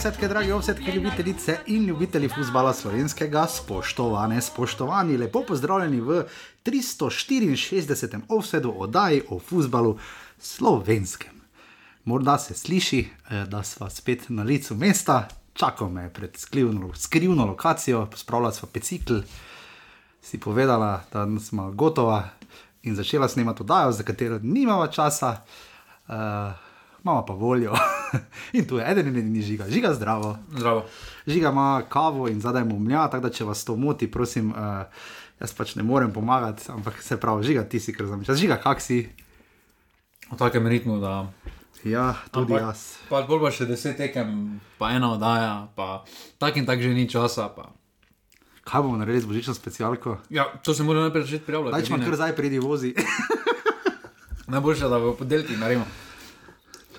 Dragi ovsetke, dragi ovsetke, ljubitelice in ljubitelji futbola slovenskega, spoštovane, spoštovani, lepo pozdravljeni v 364. ovsedu oddaji o futbalu slovenskem. Morda se sliši, eh, da smo spet na licu mesta, čakal me pred skrivno, skrivno lokacijo, spravljala sva pecikl, si povedala, da smo gotova in začela snemati oddajo, za katero nimamo časa. Uh, imamo pa voljo. in tu je eden in edini žiga, žiga zdravo. Zdravo. Žiga ima kavo in zadaj mu mlja, tako da če vas to moti, prosim, uh, jaz pač ne morem pomagati, ampak se pravi, žiga ti si, ker znam čas. Žiga, kak si? V takem ritmu, da. Ja, tudi Ampak- jaz. Pa bolj pa še deset tekem, pa ena oddaja, pa tak in tak že ni časa. Pa. Kaj bomo naredili z božično specialko? Ja, to se mora najprej začeti prijavljati. Daj, če edine. kar zdaj pridi vozi. Najboljše, da v podelkih naredimo.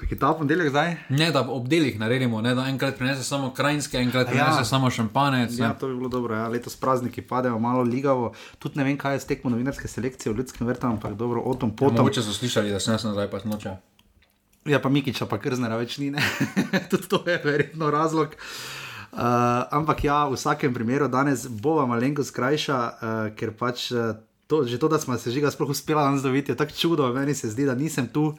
Čakaj, ta ponedeljek zdaj? Ne, da v obdelih naredimo, ne da enkrat prinese samo krajinske, enkrat Ja. prinese samo šampanec. Ja, Ja. to bi bilo dobro. Ja. Letos prazniki padejo malo ligavo. Tudi ne vem, kaj je s tekmo novinarske selekcije v ljudskem vrtu, ampak dobro, o tom potom. Mogoče so slišali, da sem jaz nazaj pa noče. Ja, pa Mikiča, pa krznera več ni, ne. tudi to je verjetno razlog. Uh, ampak ja, v vsakem primeru danes bova malenkost krajša, uh, ker pač uh, to, že to, da smo se žiga sploh uspela danes dobiti, je tako čudo, meni se zdi, da nisem tu. Uh,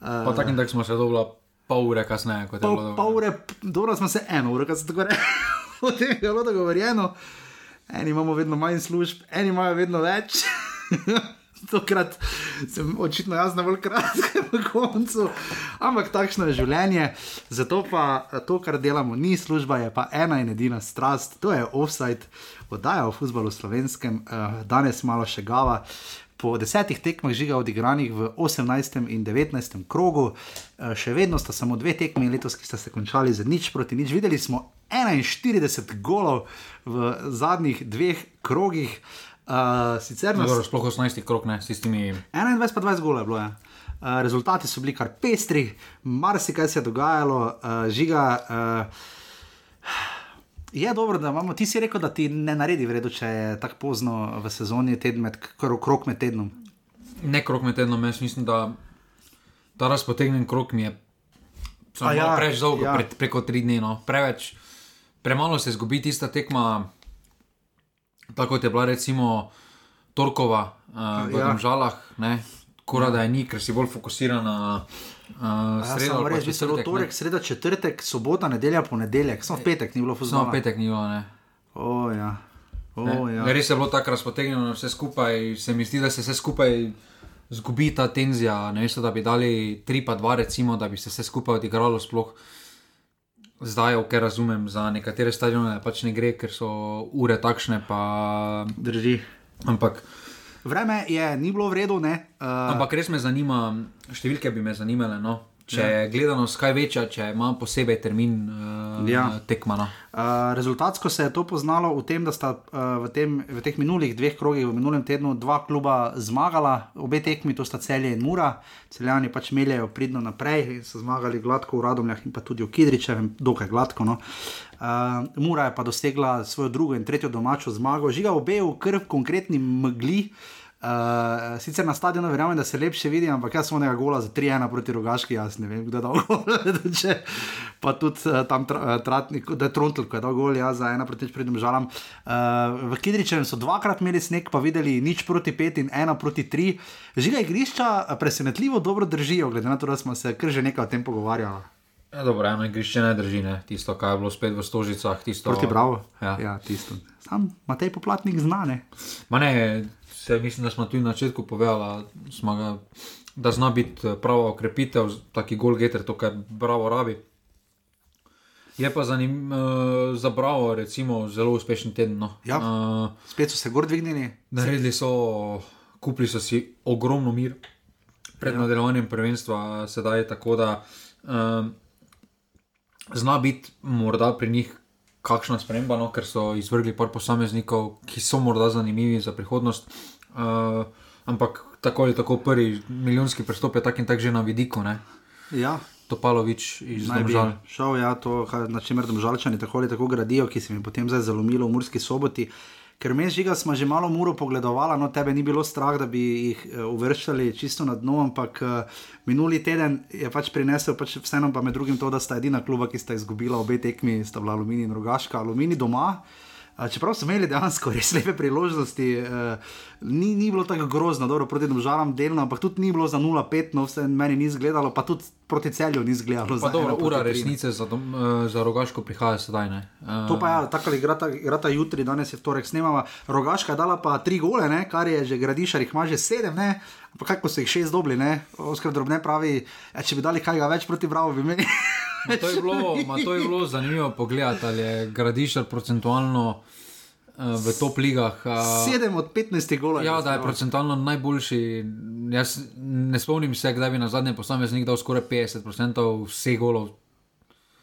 Pa tak in tak smo se dobila pol ure kasneje, kot je pol, bilo. pol ure, dobro smo se eno uro, kaj se tako reče, o tem je bilo dogovorjeno. Eni imamo vedno manj služb, eni imajo vedno več. Tokrat sem očitno jaz na bolj kratkem koncu, ampak takšno je življenje. Zato pa to, kar delamo, ni služba, je pa ena in edina strast, to je offside, oddaja o futbalu slovenskem, eh, danes malo še gava. Po desetih tekmah žiga odigranih v 18. in 19. krogu, eh, še vedno sta samo dve tekmi letos, ki sta se končali z nič proti nič. Videli smo 41 golov v zadnjih dveh krogih. Uh, sicer nas Dobro, sploh 18 krok, ne, s tistimi. 21 pa 20 golov je bilo. Ja. Uh, rezultati so bili kar pestri, marsikaj se je dogajalo, uh, žiga. Uh, je dobro, da imamo. Ti si rekel, da ti ne naredi vredo, če je tako pozno v sezoni, teden med, kro- krok med tednom. Ne krok med tednom, jaz mislim, da ta razpotegnen krok mi je ja, ja, preveč dolgo, ja. ja. pre, preko tri dni. No. Preveč, premalo se zgubi tista tekma, tako kot je bila recimo Torkova uh, v Ja. ja. Domžalah, ne. Kora da je ni, ker si bolj fokusiran na uh, Ja, sredo. samo res, bi se bilo torek, sreda, četrtek, sobota, nedelja, ponedeljek, samo petek ni bilo Samo fuzbala. petek ni bilo, ne. O, ja. O, Ne, ja. Res je bilo tako razpotegnjeno, vse skupaj. Se mi zdi, da se vse skupaj zgubi ta tenzija. Ne veste, da bi dali 3 pa 2, recimo, da bi se vse skupaj odigralo. Sploh zdaj, ok, razumem, za nekatere stadione pač ne gre, ker so ure takšne. Pa, Drži. ampak, Vreme je, ni bilo v redu, ne. Uh, ampak res me zanima, številke bi me zanimale. No? Če je gledanost kaj večja, če ima posebej termin uh, Ja. tekma. No? Uh, rezultatsko se je to poznalo v tem, da sta uh, v, tem, v teh minulih dveh krogih, v minulem tednu, dva kluba zmagala, obe tekmi, to sta celje in mura. Celjani pač meljejo pridno naprej in so zmagali gladko v Radomljah in pa tudi v Kidričevem, dokaj gladko. No. Uh, mura je pa dosegla svojo drugo in tretjo domačo zmago, žiga obe v krv konkretni megli. Uh, sicer na stadionu verjamem, da se lepše vidi, ampak jaz sem onega gola za 3-1 proti rogaški, jaz ne vem, kdo je dal gol. Pa tudi uh, tam tra, uh, Tratnik, da je Trontel, ko je dal gol, jaz za 1 proti nič pred žalam. Uh, v Kidričevem so dvakrat imeli sneg, pa videli nič proti 5 in 1 proti 3. Žiga igrišča eh, presenetljivo dobro držijo, glede na to, da smo se kar že nekaj o tem pogovarjali. Ja, dobro, eno igrišče ne drži, ne? tisto, kar je bilo spet v Stožicah. Tisto, Proti Bravo. Ja. ja tisto. Sam Matej Poplatnik znane. Ma ne, se, mislim, da smo tudi na začetku povedali, ga, da zna biti eh, prava okrepitev, taki gol getter, to, kar bravo rabi. Je pa zanim, uh, za bravo, recimo, zelo uspešen teden. No. Ja. Uh, Spet so se gor dvignili. naredili so, kupili so si ogromno mir pred ja. nadaljevanjem prvenstva, sedaj je tako, da um, zna biti morda pri njih kakšna sprememba, no, ker so izvrgli par posameznikov, ki so morda zanimivi za prihodnost. Uh, ampak tako ali tako prvi milijonski prestop je tak in tak že na vidiku, ne? Ja, Topalovič iz Domžal. šel, ja, to, na čemer domžalčani tako ali tako gradijo, ki se mi potem zdaj zalomilo v Murski soboti, ker mi žiga smo že malo muro pogledovali, no tebe ni bilo strah, da bi jih uh, uvrščali čisto na dno, ampak uh, minuli teden je pač prinesel, pač vseeno pa med drugim to, da sta edina kluba, ki sta izgubila obe tekmi, sta bila Alumini in Rogaška, Alumini doma. Čeprav so imeli dejansko res lepe priložnosti, eh, ni, ni bilo tako grozno, dobro, proti državam delno, ampak tudi ni bilo za 0-5, no vse meni ni izgledalo, pa tudi proti celju ni izgledalo. Pa dobro, ura resnice za, dom, eh, za rogaško prihaja sedaj. Ne? To pa je, ja, tako ali igrata, igrata jutri, danes je vtorek snemava. Rogaška je dala pa tri gole, ne? kar je že gradišar, jih ima že sedem, ne? Kako so jih šest dobili, Oskar drobne pravi, ja, če bi dali kaj več proti bravo, bi imeli. To je, bilo, to je bilo zanimivo pogledati, ali je gradišar procentualno uh, v top ligah. Uh, 7 od 15 golov. Ja, da je procentualno najboljši. Jaz ne spomnim se, kdaj bi na zadnje posameznik dal skoraj 50% vseh golov.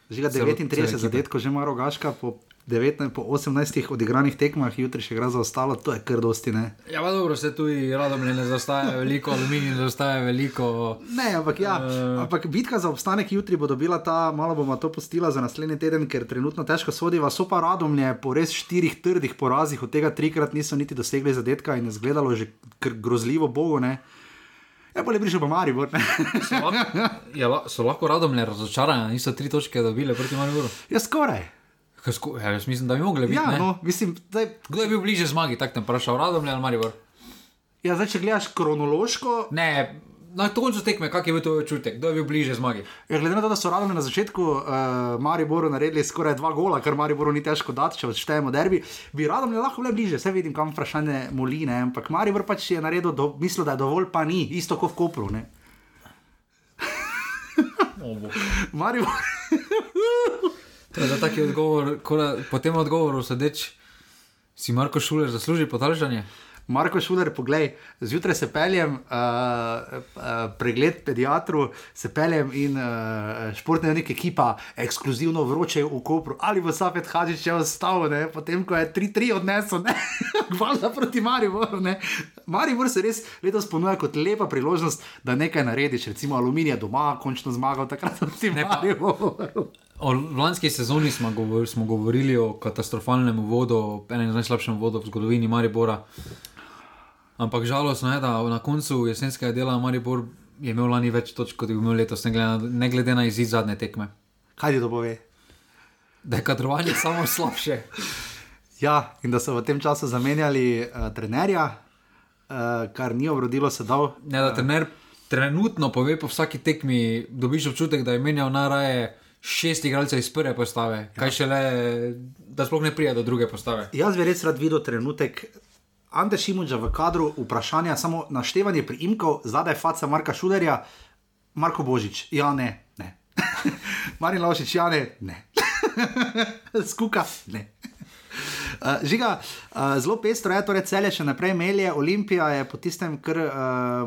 Že 39 zadetkov, že ima rogaška po 19, po 18 odigranih tekmah, jutri še gre za ostalo, to je kar dosti. Ne? Ja, pa dobro, se tu radom ne zastaje veliko, aluminij ne zastaje veliko. Ne, ampak ja, uh, ampak bitka za obstanek jutri bo dobila ta, malo bomo to postila za naslednji teden, ker trenutno težko sodiva, so pa radomlje po res štirih trdih porazih, od tega trikrat niso niti dosegli zadetka in je izgledalo že grozljivo bogo. Ne? Ja, bolje prišel pa Maribor. so, lahko, ja, so lahko radomlje razočarani, niso tri točke dobili proti Mariboru. Ja, skoraj. Ja, jaz mislim, da bi mogli biti. Ja, no, mislim, daj... Kdo je bil bliže zmagi, tako te vprašal, radom ali Maribor? Ja, zdaj, če gledaš kronološko. Ne, na koncu tekme, kak je bil to čutek, kdo je bil bliže zmagi. Ja, glede na to, da so radom na začetku uh, Mariboru naredili skoraj dva gola, kar Mariboru ni težko dati, če odštejemo derbi, bi radom lahko bile bliže, vse vidim, kam vprašanje moline, ampak Maribor pač je naredil, do, mislil, da je dovolj, pa ni, isto kot v Kopru. Maribor. Za taki odgovor, kola, po tem odgovoru, sedeč, si Marko Šuler zasluži podaljšanje. Marko Šuler, poglej, zjutraj se peljem, uh, uh, pregled pediatru, se peljem in uh, športne neke ekipa, ekskluzivno vroče v Kopru, ali bo Safet Hadžič še ostal, ne? potem ko je 3-3 odnesel, hvala proti Mariboru. Ne? Maribor se res letos ponuja kot lepa priložnost, da nekaj narediš, recimo aluminija doma, končno zmagal takrat proti Mariboru. O lanski sezoni smo govorili, smo govorili o katastrofalnem vodu, enem najslabšem vodu v zgodovini Maribora. Ampak žalostno je, da na koncu jesenskega dela Maribor je imel lani več točk kot je imel letos, ne glede, ne glede na izid zadnje tekme. Kaj ti to pove? Da je kadrovanje samo slabše. Ja, in da so v tem času zamenjali uh, trenerja, uh, kar ni obrodilo se dal. Ne, da trener trenutno pove po vsaki tekmi, dobiš občutek, da je menjal najraje šest igralcev iz prve postave, ja. kaj še le, da sploh ne prija do druge postave. Jaz bi res rad videl trenutek. Ante Šimunča v kadru, vprašanje, samo naštevanje priimkov, zadaj faca Marka Šulerja, Marko Božič, ja, ne, ne. Marin Lošič, ja, ne, ne. Skuka, ne. Uh, žiga, uh, zelo pestro je, torej celje še naprej melje. Olimpija je po tistem, kar uh,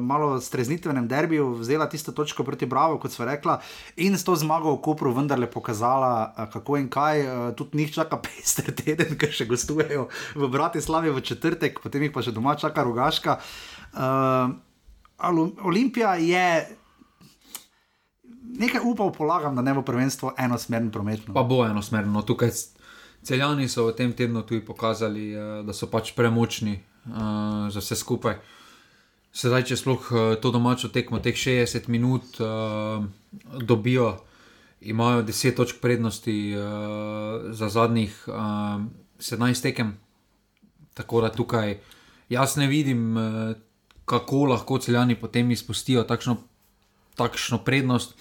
malo streznitvenem derbiju vzela tisto točko proti Bravo, kot so rekla, in s to zmago v Kopru vendarle pokazala, uh, kako in kaj. Uh, tudi njih čaka pester teden, ker še gostujejo v Bratislavi v četrtek, potem jih pa še doma čaka Rogaška. Uh, Olimpija je. Nekaj upal polagam, da ne bo prvenstvo enosmerno prometno. Pa bo enosmerno, tukaj Celjani so v tem tednu tudi pokazali, uh, da so pač premočni uh, za vse skupaj. Sedaj, če sploh uh, to domačo tekmo, teh 60 minut uh, dobijo, imajo 10 točk prednosti uh, za zadnjih uh, 17 tekem. Tako da tukaj jaz ne vidim, uh, kako lahko celjani potem izpustijo takšno, takšno prednost.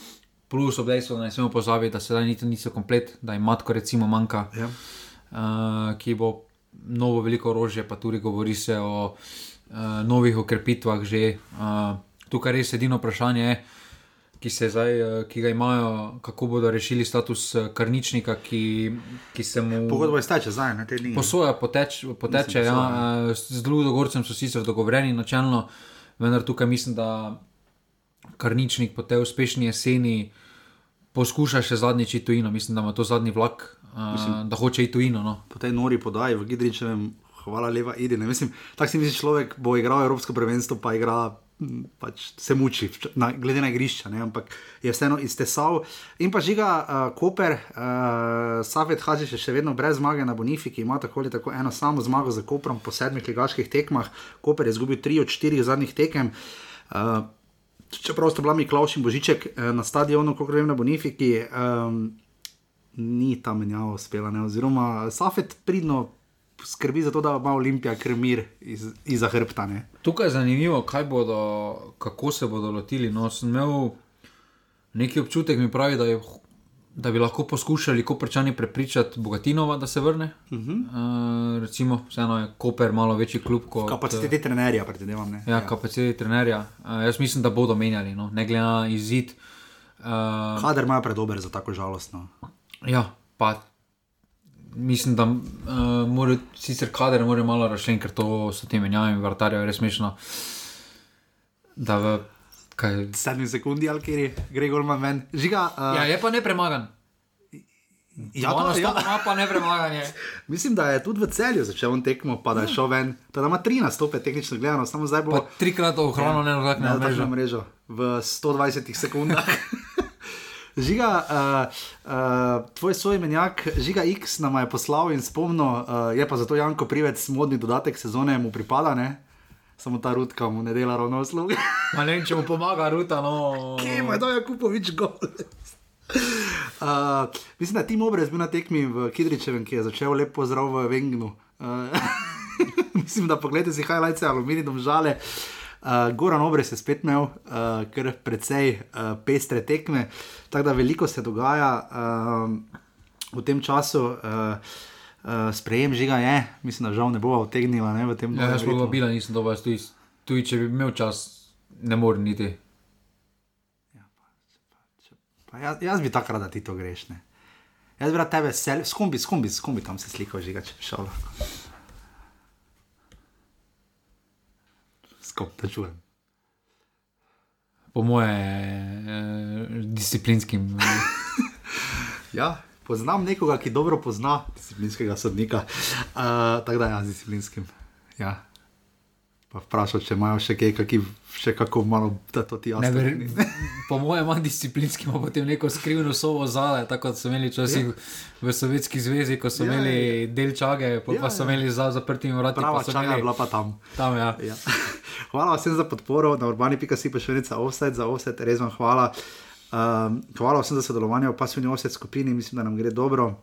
Plus, obdejstvo, da ne smemo pozabiti, da sedaj niti niso komplet, da jim matko recimo manjka, ja. uh, ki bo novo veliko orožje, pa tudi govori se o uh, novih okrepitvah že. Uh, tukaj res edino vprašanje je, ki, zdaj, uh, ki ga imajo, kako bodo rešili status karničnika, ki, ki se mu. Pogodba je steče zdaj, ne te dni. Posoja poteč, poteče, ja, uh, z drugim dogorcem so sicer dogovorjeni načelno, vendar tukaj mislim, da karničnik po tej uspešni jeseni poskuša še zadnjič iti tujino, mislim, da ima to zadnji vlak, mislim, uh, da hoče iti tujino. No. Po tej nori podaji v Gidričevem, hvala leva, idi. Mislim, tako si misliš, človek bo igral Evropsko prvenstvo, pa igra pač se muči, na, glede na igrišča, ne, ampak je vseeno iztesal. In pa žiga uh, Koper, uh, Safet Hadži še vedno brez zmage na Bonifiki, ima tako ali tako eno samo zmago za Koprom po sedmih ligaških tekmah. Koper je izgubil tri od štirih zadnjih tekem. Uh, čeprav sta bila Miklaš in Božiček uh, na stadionu, kot vem, na Bonifiki. Um, Ni ta menjava uspela, ne? oziroma Safet pridno skrbi za to, da ima Olimpija krmir iz, iza hrbta. Ne? Tukaj je zanimivo, bodo, kako se bodo lotili. No, sem imel neki občutek, mi pravi, da, je, da bi lahko poskušali koprčani prepričati Bogatinova, da se vrne. Uh -huh. uh, recimo, vseeno je Koper malo večji klub kot. Kapaciteti trenerja, predvidevam. Ja, ja, kapaciteti trenerja. Uh, jaz mislim, da bodo menjali, no, ne glede na izid. Uh, Kader ima predober za tako žalostno. Ja, pa mislim, da uh, mora sicer kader mora malo rašljen, ker to so ti menjavi, vrtarje, res smešno. Da v kaj... sedmi sekundi ali kjer je Gregor Mamen. Žiga, uh... Ja, je pa ne premagan. Ja, to, ja. ima pa ne premaganje. Mislim, da je tudi v celju začel on tekmo, pa da je šel ven. Da ima tri nastope, tehnično gledano, samo zdaj bo. Trikrat ohranil, ja, ne, ne, ne, ne, mrežo. V 120 sekundah. Žiga, uh, uh, tvoj soimenjak, žiga X nam je poslal in spomnil, uh, je pa zato Janko Privec, modni dodatek sezone mu pripada, ne? Samo ta rutka mu ne dela ravno usluge. Ma ne vem, če mu pomaga ruta, no. Kje da je kupovič gol. Uh, mislim, da je Tim Obrez bil na tekmi v Kidričevem, ki je začel lepo zdrav v Vengnu. Uh, mislim, da pogledaj si highlights, aluminijum žale. Uh, Goran Obres je spet imel uh, kar precej uh, pestre tekme, tako da veliko se dogaja uh, v tem času. Uh, uh, sprejem žiga je, mislim, da žal ne bo odtegnila v tem času. Ja, jaz sem bila, nisem dobro, tudi, tudi če bi imel čas, ne morem niti. Ja, pa, pa, če, pa jaz, jaz bi takrat, da ti to greš. Ne? Jaz bi rad tebe, skumbi, skumbi, skumbi tam se slikal žiga, če bi šel kako te čujem. Po moje, eh, disciplinskim. ja, poznam nekoga, ki dobro pozna disciplinskega sodnika. Uh, tako da, ja, z disciplinskim. Ja. Pa vprašal, če imajo še kaj, ki še kako malo da to ti jasno. Po mojem, manj disciplinski, pa potem neko skrivno sovo zale, tako kot so imeli včasih yeah. v Sovjetski zvezi, ko so yeah, ja, imeli yeah. Ja. del čage, pa, yeah, pa so imeli za zaprtimi vrati. Prava čaga imeli... je bila pa tam. tam ja. Ja. hvala vsem za podporo, na urbani.si pa še nekaj offset, za offset, res vam hvala. Um, hvala vsem za sodelovanje v pasivni offset skupini, mislim, da nam gre dobro.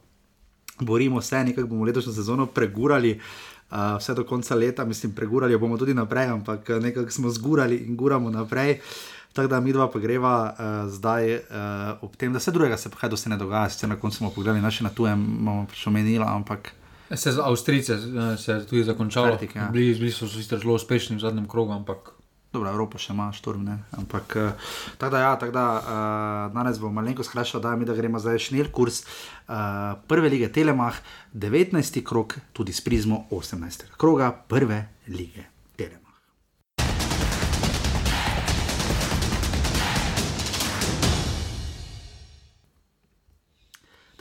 Borimo se, nekako bomo letošnjo sezono pregurali. Uh, vse do konca leta, mislim, pregurali bomo tudi naprej, ampak eh, nekako smo zgurali in guramo naprej. Tako da mi dva pa greva uh, zdaj uh, ob tem, da se drugega se pa ne dogaja, sicer na koncu smo pogledali naše na tujem, bomo pač omenili, ampak. Se za Avstrijce se je tudi zakončalo. Ja. Bili, bili so sicer zelo uspešni v zadnjem krogu, ampak Dobro, Evropa še ima šturm, ne? ampak uh, tako da, ja, tak da uh, danes bomo malo skrajšali, da, da gremo zdaj šnir kurs uh, prve lige Telemah, 19. krok, tudi s prizmo 18. kroga prve lige.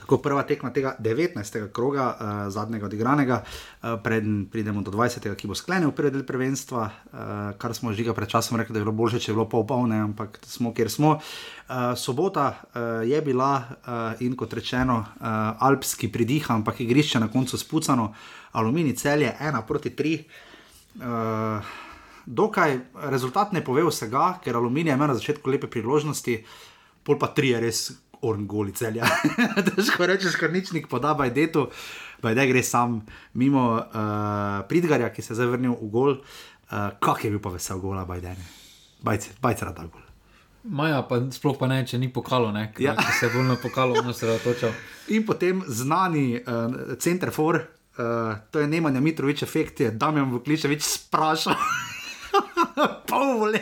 Tako prva tekma tega 19. kroga, uh, zadnjega odigranega, uh, preden pridemo do 20. ki bo sklenil prvi del prvenstva, uh, kar smo že pred časom rekli, da je bilo bolje, če je bilo pol polne, ampak smo, kjer smo. Uh, sobota uh, je bila uh, in kot rečeno, uh, alpski pridih, ampak igrišče na koncu spucano, aluminij cel je ena proti tri. Uh, dokaj rezultat ne pove vsega, ker aluminij je imel na začetku lepe priložnosti, pol pa tri je res orngoli celja. Težko rečeš, kar nič nik poda, baj detu, baj da gre sam mimo uh, Pridgarja, ki se je zavrnil v gol. Uh, kak je bil pa vesel gola, baj da ne. Bajce rada gol. Maja, pa sploh pa ne, če ni pokalo, ne, ja. se je bolj na pokalo osredotočal. In potem znani uh, center for, uh, to je Nemanja Mitrovič, efekt je, da mi je Vukličevič sprašal. Pol vole.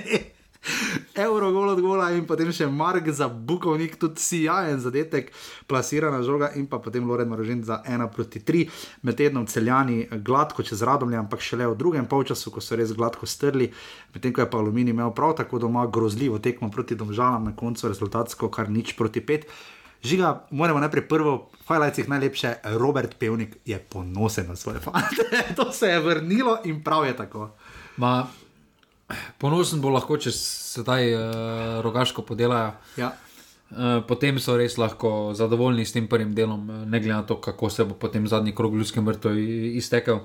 Euro gol od gola in potem še Mark za Bukovnik, tudi sijajen zadetek, plasirana žoga in pa potem Loren Marožen za 1 proti 3, med tednom celjani gladko čez radomlje, ampak šele v drugem polčasu, ko so res gladko strli, medtem ko je pa Aluminij imel prav tako doma grozljivo tekmo proti domžalam, na koncu rezultatsko kar nič proti 5. Žiga, moramo najprej prvo, hvala najlepše, Robert Pevnik je ponosen na svoje fante. to se je vrnilo in prav je tako. Ma, Ponosen bo lahko, če sedaj uh, rogaško podelajo. Ja. Uh, potem so res lahko zadovoljni s tem prvim delom, uh, ne glede na to, kako se bo potem zadnji krog v ljudskem vrtu i- iztekel.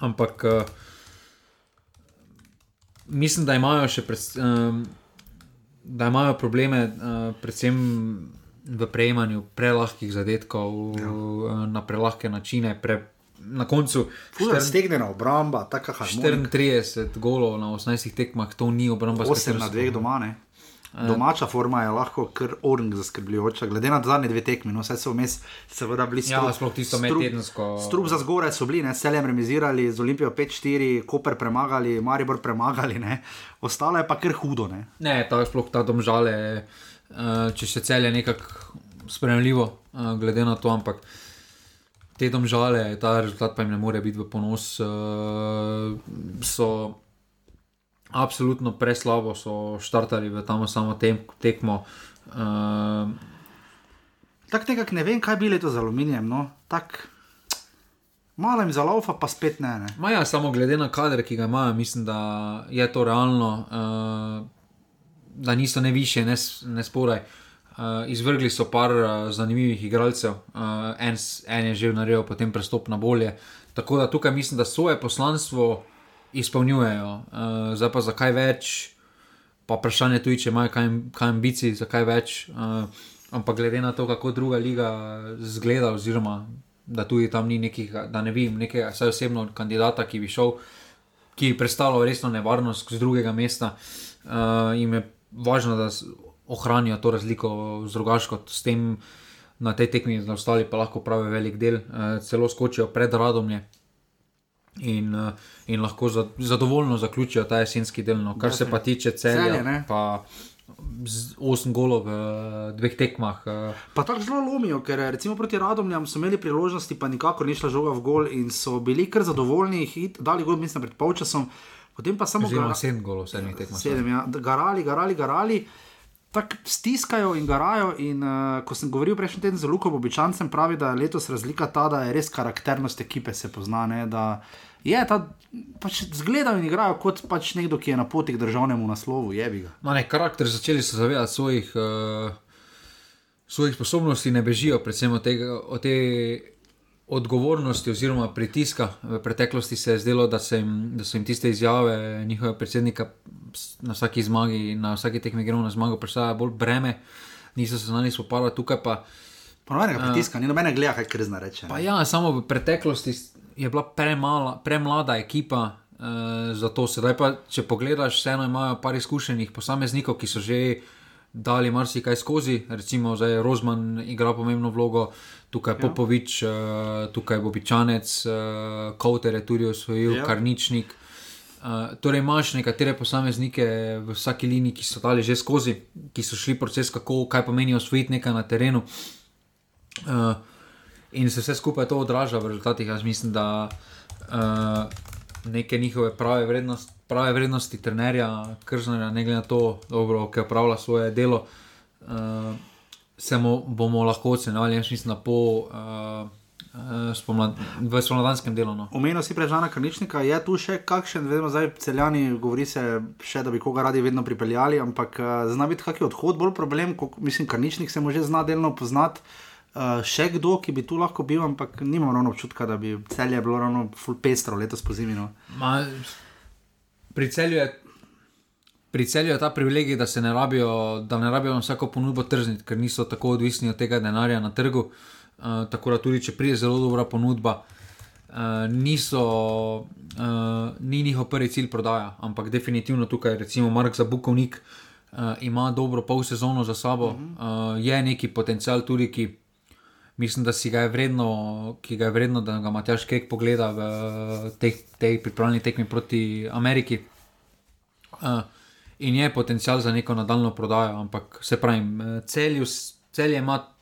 Ampak uh, mislim, da imajo še pred, um, da imajo probleme, uh, predvsem v prejemanju prelahkih zadetkov ja. uh, na prelahke načine. Pre, na koncu štern- stegnjena obramba, tako harmonika. 34 golov na 18 tekmah, to ni obramba. s 8 katero na so- dveh doma. Ne? Domača forma je lahko kar orang zaskrbljujoča, glede na zadnje dve tekmi. No, vse so vmes, seveda, bili Ja, strup- sploh tisto medtedensko. Strup za zgoraj so bili, ne, s celem remizirali, z Olimpijo 5-4, Koper premagali, Maribor premagali, ne. ostalo je pa kar hudo. Ne. Ne, ta sploh ta domžale, uh, če še cel je nekako spremljivo, uh, glede na to, ampak te domžale, ta rezultat pa jim ne more biti v ponos. Uh, so absolutno preslabo, so štartali v tam samo tem, tekmo. Uh, Tako nekako ne vem, kaj bi bilo za aluminijem. No. Tak, malo jim zalaufa, pa spet ne. ne. Ma ja, samo glede na kader, ki ga imajo, mislim, da je to realno, uh, da niso ne više, ne, ne spodaj. Uh, izvrgli so par uh, zanimivih igralcev, uh, en, en je že naredil potem prestop na bolje. Tako da tukaj mislim, da svoje poslanstvo izpolnjujejo. Uh, zdaj pa zakaj več, pa vprašanje tudi, če imajo kaj, kaj ambicij, zakaj več. Uh, ampak glede na to, kako druga liga zgleda, oziroma da tudi tam ni nekih, da ne vidim nekega, vsaj osebno kandidata, ki bi šel, ki bi predstavljal resno nevarnost z drugega mesta. Uh, in je važno, da ohranijo to razliko z drugačko, s tem na tej tekmi, da ostali pa lahko pravijo velik del, uh, celo skočijo pred radomlje. In, uh, in lahko za, zadovoljno zaključijo ta jesenski del. No. Kar se pa tiče celja, Celje, pa z 8 golov v uh, dveh tekmah. Pa tako zelo lomijo, ker recimo proti Radomljam so imeli priložnosti, pa nikakor ni šla žoga v gol in so bili kar zadovoljni, hit, dali gol, mislim, pred polčasom, potem pa samo oziroma gara- 7 golov sedmih tekmah. sedem, ja, garali, garali, garali. Tako stiskajo in garajo. In, uh, ko sem govoril prejšnji teden z Lukom Običancem, pravi, da je letos razlika ta, da je res karakternost ekipe se pozna. Ne, da je ta, pač zgledajo in igrajo kot pač nekdo, ki je na poti k državnemu naslovu, jebi ga. Ma ne, karakter začeli so zavedati svojih, uh, svojih sposobnosti, ne bežijo predvsem od, tega, od te odgovornosti oziroma pritiska. V preteklosti se je zdelo, da, se jim, da so jim tiste izjave njihovega predsednika na vsaki zmagi, na vsaki tekmi gremo na zmago, predstavljajo bolj breme, niso se znali spopadati, tukaj pa. Ponovnega pritiska, ni nobene gleda, kaj krzna reče. Pa ja, samo v preteklosti je bila premala, premlada ekipa. Uh, zato sedaj pa, če pogledaš, vseeno imajo par izkušenih posameznikov, ki so že dali marsikaj skozi. Recimo, zdaj Rozman igra pomembno vlogo, tukaj ja. Popovič, uh, tukaj Bobičanec, uh, Kauter je tudi osvojil, Ja. Karničnik. Uh, torej, imaš nekatere posameznike v vsaki liniji, ki so dali že skozi, ki so šli proces, kako, kaj pomeni osvojiti nekaj na terenu. Uh, in se vse skupaj to odraža v rezultatih. Jaz mislim, da uh, neke njihove prave, vrednost, prave vrednosti trenerja, krznerja, ne glede na to, dobro, ki opravlja svoje delo, uh, se mu bomo lahko ocenjevali. Jaz mislim, da po. Uh, uh, spomlad, v spomladanskem delu. No. Omenil si prežana Karničnika, je tu še kakšen, vedno zdaj celjani, govori se še, da bi koga radi vedno pripeljali, ampak zna biti kakšen odhod bolj problem, ko, mislim, Karničnik se mu že zna delno poznati. Uh, še kdo, ki bi tu lahko bil, ampak nimam ravno občutka, da bi celje bilo ravno full pestro letos po zimi. No. Ma, pri celju je. Pri celju je ta privilegij, da se ne rabijo, da ne rabijo vsako ponudbo trzniti, ker niso tako odvisni od tega denarja na trgu. Uh, tako da tudi, če pride zelo dobra ponudba, uh, niso, uh, ni njihov prvi cilj prodaja, ampak definitivno tukaj, recimo Mark Zabukovnik, uh, ima dobro pol sezono za sabo, uh, je neki potencial tudi, ki mislim, da si ga je vredno, ki ga je vredno, da ga Matjaš Kek pogleda v teh, tej pripravljeni tekmi proti Ameriki. Uh, in je potencial za neko nadaljno prodajo, ampak se pravi, celju, celje ima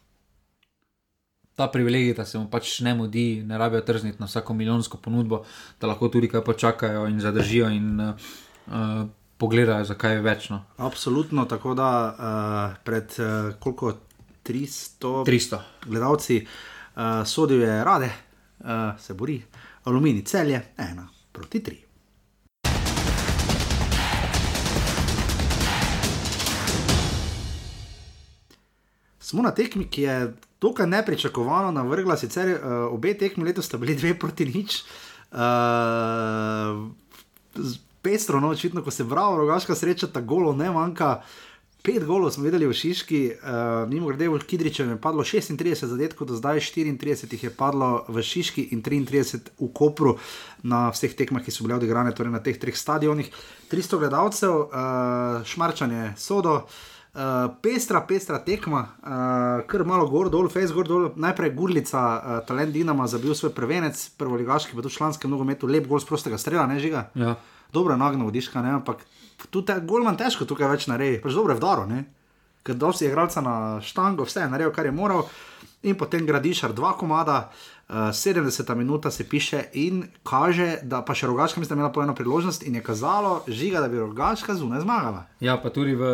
ta privilegij, da se mu pač ne mudi, ne rabijo trzniti na vsako milijonsko ponudbo, da lahko tudi kaj počakajo in zadržijo in uh, pogledajo, zakaj je večno. Absolutno, tako da uh, pred uh, koliko 300, 300. gledalci, uh, sodil je rade, uh, se bori, aluminij celje, ena proti tri. Smo na tekmi, ki je dokaj nepričakovano navrgla, sicer uh, obe tekmi letos sta bili dve proti nič. Uh, Pestro, no, očitno, ko se bravo, rogaška sreča, ta golo ne manjka. Uh, Pet golov smo videli v Šiški, uh, mimo grede v Kidričevu je padlo 36 zadetkov, do zdaj 34 jih je padlo v Šiški in 33 v Kopru na vseh tekmah, ki so bile odigrane, torej na teh treh stadionih. 300 gledalcev, uh, šmarčanje, sodo. Uh, pestra, pestra tekma, uh, kar malo gor, dol, face gor, dol. Najprej Gurlica, uh, talent Dinama, zabil svoj prvenec, prvo ligaški, pa tudi članskem nogometu, lep gol z prostega strela, ne žiga. Ja. Dobro, nagno vodiška, ne, ampak tudi golman težko tukaj več naredi, pač dobro je vdaro, ne. Ker dosti je igralca na štango, vse je naredil, kar je moral. In potem gradiš ar dva komada, uh, 70 minuta se piše in kaže, da pa še rogaška mislim, da je imela po eno priložnost in je kazalo, žiga, da bi rogaška zunaj zmagala. Ja, pa tudi v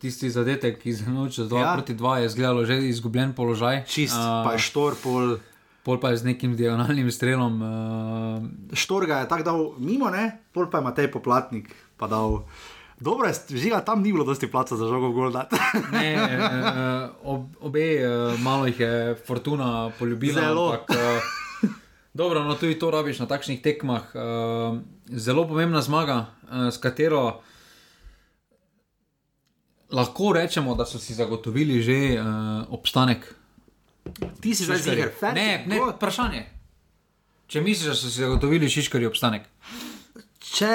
tisti zadetek, ki za noč 2 Ja. proti 2 je izgledalo že izgubljen položaj. Čist, A, pa je štor, pol. pa je z nekim diagonalnim strelom. Uh, Štorga je tako dal mimo, ne? pol pa je Matej Poplatnik pa dal. Dobro žiga, tam ni bilo dosti placa za žogo v gol. dati. ne, uh, ob, obe, uh, malo jih je fortuna poljubila. Zelo. Ampak, uh, dobro, no tudi to rabiš na takšnih tekmah. Uh, zelo pomembna zmaga, uh, s katero. Lahko rečemo, da so si zagotovili že uh, obstanek. Ti si zdaj ziger, Ne, ne, vprašanje. Če misliš, da so si zagotovili šiškari obstanek. Če,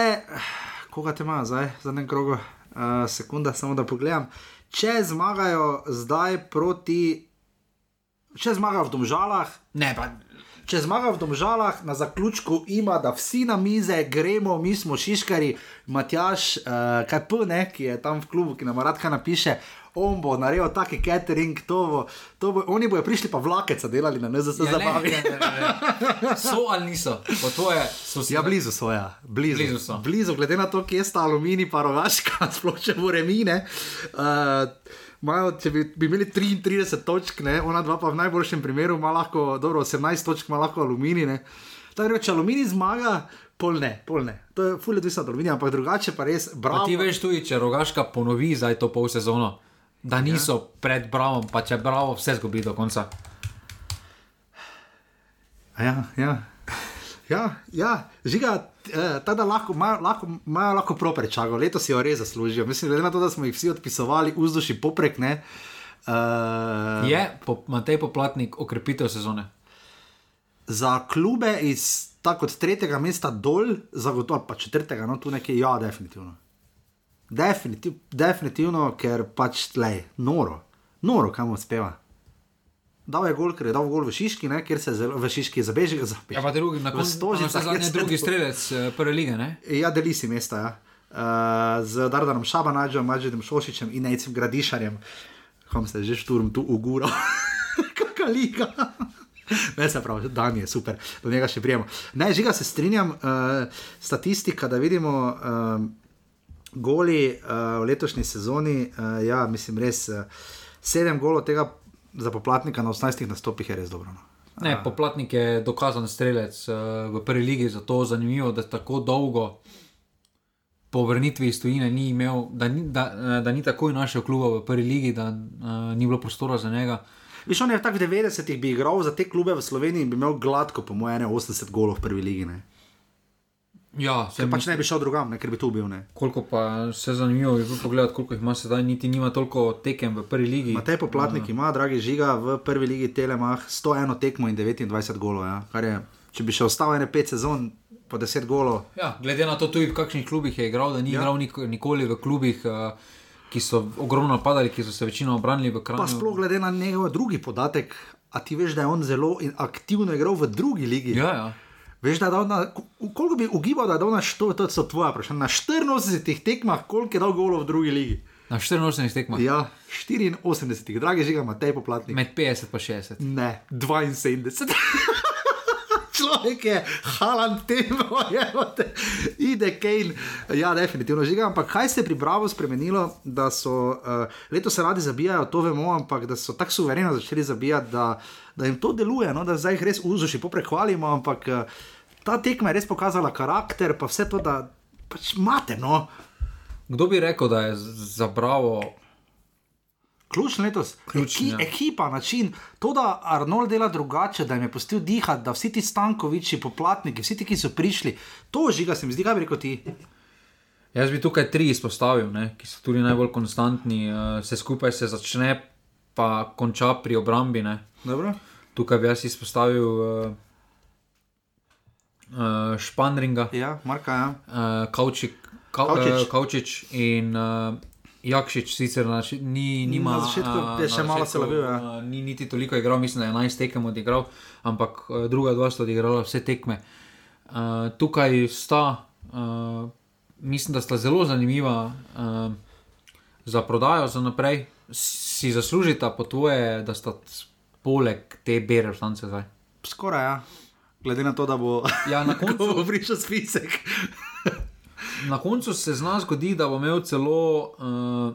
koga te ima zdaj, v zadnjem krogu, uh, sekunda, samo da pogledam. Če zmagajo zdaj proti, če zmagajo v Domžalah, Ne, pa če zmagajo v Domžalah, na zaključku ima, da vsi na mize gremo, mi smo šiškari, Matjaš, uh, kaj P, ne, ki je tam v klubu, ki nam radka napiše. On bo naredil taki catering, to bo, to bo, oni bojo prišli pa vlakeca delali na NZS ja, zabavi. ne, ne, ne. So ali niso? Po tvoje so si. Ja, blizu so, ja. Blizu, Blizu so. blizu glede na to, kje sta aluminij, pa rogaška, sploh če bo remine. Uh, Majo, če bi, bi imeli 33 točk, ne, ona dva pa v najboljšem primeru ima lahko, dobro, 18 točk ima lahko aluminij. ne. Da, če aluminij zmaga, pol ne, pol ne. To je fulje odvisno od aluminija, ampak drugače pa res, Pa bravo. ti veš tudi, če rogaška ponovi zdaj to pol sezono, da niso ja. pred Bravom, pa če Bravo vse zgubi do konca. Ja, ja. Ja, ja, žiga, eh, tako da lahko imajo lahko, imajo lahko proper čago, letos si jo res zaslužijo. Mislim, glede na to, da smo jih vsi odpisovali, vzduši poprek, ne. Uh, Je po, Matej Poplatnik okrepitev sezone. za klube iz tako od tretjega mesta dol, zagotovo pa četrtega, no tu nekje, ja, definitivno. Definitiv, definitivno, ker pač tlej, noro, noro, kam uspeva. Dal je gol, ker je dal gol v Šiški, ne, kjer se je zelo, v Šiški zabeži ga Ja, pa drugi, na koncu Stožicah je je drugi se- strelec eh, prve lige. Ne? Ja, deli si mesta. Ja. Uh, z Dardanom Šabanađem, Mađedem Šošičem in Nejcem Gradišarjem, kam se je že šturm tu uguro. Kakšna liga. Ne, se pravi, dan je super, do njega še prijemo. Ne, žiga se strinjam, uh, statistika, da vidimo uh, goli uh, v letošnji sezoni. Uh, ja, mislim, res uh, sedem golov tega za poplatnika na 18 nastopih je res dobro. No. Ne, Poplatnik je dokazan strelec uh, v prvi ligi, zato je zanimivo, da tako dolgo po vrnitvi iz tujine ni imel, da ni, da, da ni takoj našel kluba v prvi ligi, da uh, ni bilo prostora za njega. Viš, on je v 90-ih bi igral za te klube v Sloveniji in bi imel gladko, po mojem, 80 golov v prvi ligi. Ne? Ja, se Ker pač ne bi šel drugam, ne? ker bi tu bil. Ne? Koliko pa se zanimivo je bilo pogledati, koliko jih ima sedaj, niti nima toliko tekem v prvi ligi. Matej Poplatnik ima, dragi žiga, v prvi ligi Telemah 101 tekmo in 29 golov. Ja? Kar je, če bi še ostal ene 5 sezon, po 10 golov. Ja, glede na to, tudi v kakšnih klubih je igral, da ni Ja. igral nik nikoli v klubih, uh, ki so ogromno napadali, ki so se večino obranili v kraju. Pa sploh glede na njegov drugi podatek, a ti veš, da je on zelo in aktivno igral v drugi ligi. Ja, ja. Veš, da na, koliko bi ugibal, da je dal na, što, to so tvoje vprašanja, na 84 tekmah, koliko je dal golov v drugi ligi. Na 84 tekmah. Ja, 84, dragi žiga, Matej Poplatnik. Med 50 in 60. Ne, 72. Človek je halan temo, je ide Kane. Ja, definitivno žiga. Ampak kaj se je pri Bravo spremenilo, da so uh, letos se radi zabijajo, to vemo, ampak da so tako suvereno začeli zabijati, da, da jim to deluje, no, da zdaj jih res uzuši, poprekvalimo, ampak uh, ta tekma je res pokazala karakter, pa vse to, da pač imate, no. Kdo bi rekel, da je za Bravo Ključen letos, Ključen, Eki, ja. ekipa, način, to, da Arnold dela drugače, da jim je pustil dihati, da vsi ti Stankoviči, poplatniki, vsi ti, ki so prišli, to žiga se mi zdi, kaj bi rekel ti. Jaz bi tukaj tri izpostavil, ne, ki so tudi najbolj konstantni. Uh, vse skupaj se začne, pa konča pri obrambi. Tukaj bi jaz izpostavil uh, uh, Španringa, Ja, Marka, ja. uh, Kaučik, Kau, Kavčič. Kaučič. Uh, Kaučič in uh, Jakšič, sicer na, ni, nima, Na začetku uh, je še na malo začetku, se lovil, ja. Uh, ni niti toliko igral, mislim, da je 11 tekem odigral, ampak uh, druga dva sta odigrala vse tekme. Uh, tukaj sta, uh, mislim, da sta zelo zanimiva uh, za prodajo za naprej. Si zaslužita po tvoje, da sta poleg te bere stance zdaj. Skoraj, ja. Glede na to, da bo, Ja, na ko koncu, bo prišel spisek. na koncu se zna zgoditi, da bo imel celo uh,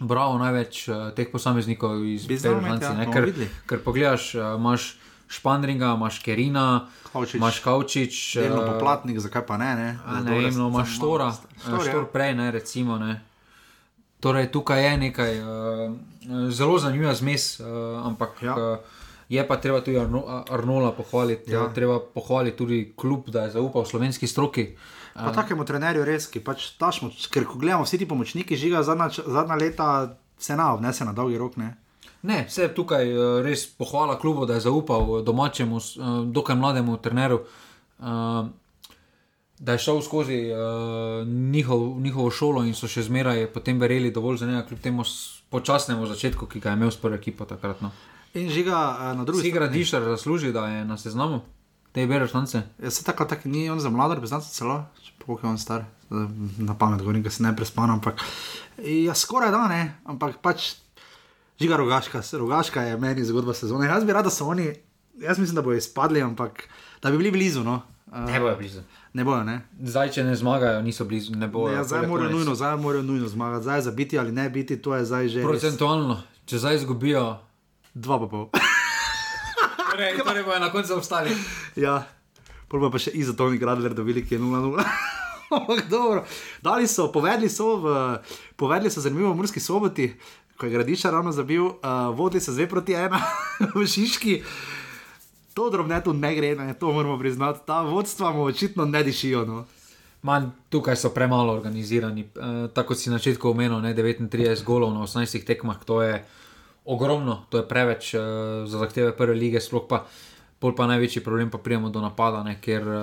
bravo največ uh, teh posameznikov iz Berežanci. ja, Ja, bomo ker, ker pogledaš, uh, imaš Španringa, imaš Kerina, Kavčič. imaš Kaučič. Delno eh, poplatnik, zakaj pa ne? ne, A Ne vem, no, imaš štora, Štor, ja. štor prej, ne, recimo. Ne. Torej, tukaj je nekaj uh, zelo zanimiva zmes, uh, ampak Ja. ja. uh, je pa treba tudi Arno, Arnola pohvaliti. Ja. Ja. Treba pohvaliti tudi klub, da je zaupal slovenski stroki. Pa takemu trenerju res, ki pač tašmo, ker ko gledamo vsi ti pomočniki, žiga zadnja, zadnja leta se na obnese na dolgi rok. Ne? Ne, vse tukaj uh, res pohvala klubu, da je zaupal domačemu, uh, dokaj mlademu treneru. Da je šel skozi njihov, njihovo šolo in so še zmeraj potem verjeli dovolj za njega, kljub temu počasnemu začetku, ki ga je imel s prvo ekipo takrat. No. In žiga eh, na drugi Si gradišar zasluži, da je na seznamu te berešance? Ja, se tako, tako ni on za mlado reprezentanco celo, koliko je on star, na pamet govorim, da se ne prespan, ampak ja, skoraj da ne, ampak pač žiga rogaška, rogaška je meni zgodba sezone. Jaz bi rad, da so oni, jaz mislim, da bodo izpadli, ampak da bi bili blizu. No. Uh, bojo blizu. ne bojo, ne. Zdaj, če ne zmagajo, niso blizu, ne bojo. Ja, zdaj morajo nujno, zdaj morajo nujno zmagati, zdaj za biti ali ne biti, to je zdaj že res Procentualno, če zdaj izgubijo, dva pa pol. torej, torej bojo na koncu ostali. Ja, prvo pa še izotoni gradler dobili, ki je 0-0. Ampak dobro, dali so, povedali so, v, povedali so zanimivo v Murski soboti, ko je gradišča ravno zabil, uh, vodili so 2 proti 1 v Šiški. To drobneto ne gre, ne, to moramo priznati. Ta vodstva mu očitno ne dišijo. No. Man, tukaj so premalo organizirani. E, tako si na začetku omenil, ne, 39 golov na 18 tekmah, to je ogromno, to je preveč e, za zahteve prve lige, sploh pa. Pa največji problem pa prijemo do napada, ne, ker e,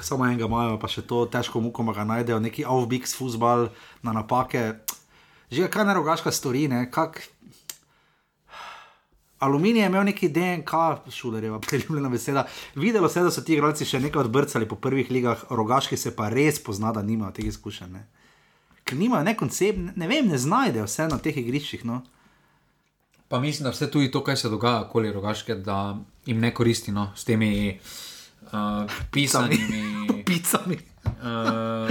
Samo enega imajo, pa še to težko muko ga najdejo, neki avbiks, fusbal na napake. Že kaj ne rogaška stori, ne, kak. Aluminij je imel neki DNK, šuderjeva, priljubljena beseda. Videlo se je, da so ti igralci še nekaj odbrcali po prvih ligah, rogaški se pa res pozna, da nimajo teh izkušenj. Ne. Nimajo ne koncept, ne, ne vem, ne znajdejo vse na teh igriščih. No. Pa mislim, da vse tudi to, kaj se dogaja okoli rogaške, da jim ne koristi no, s temi uh, pisanimi. Picami. Uh,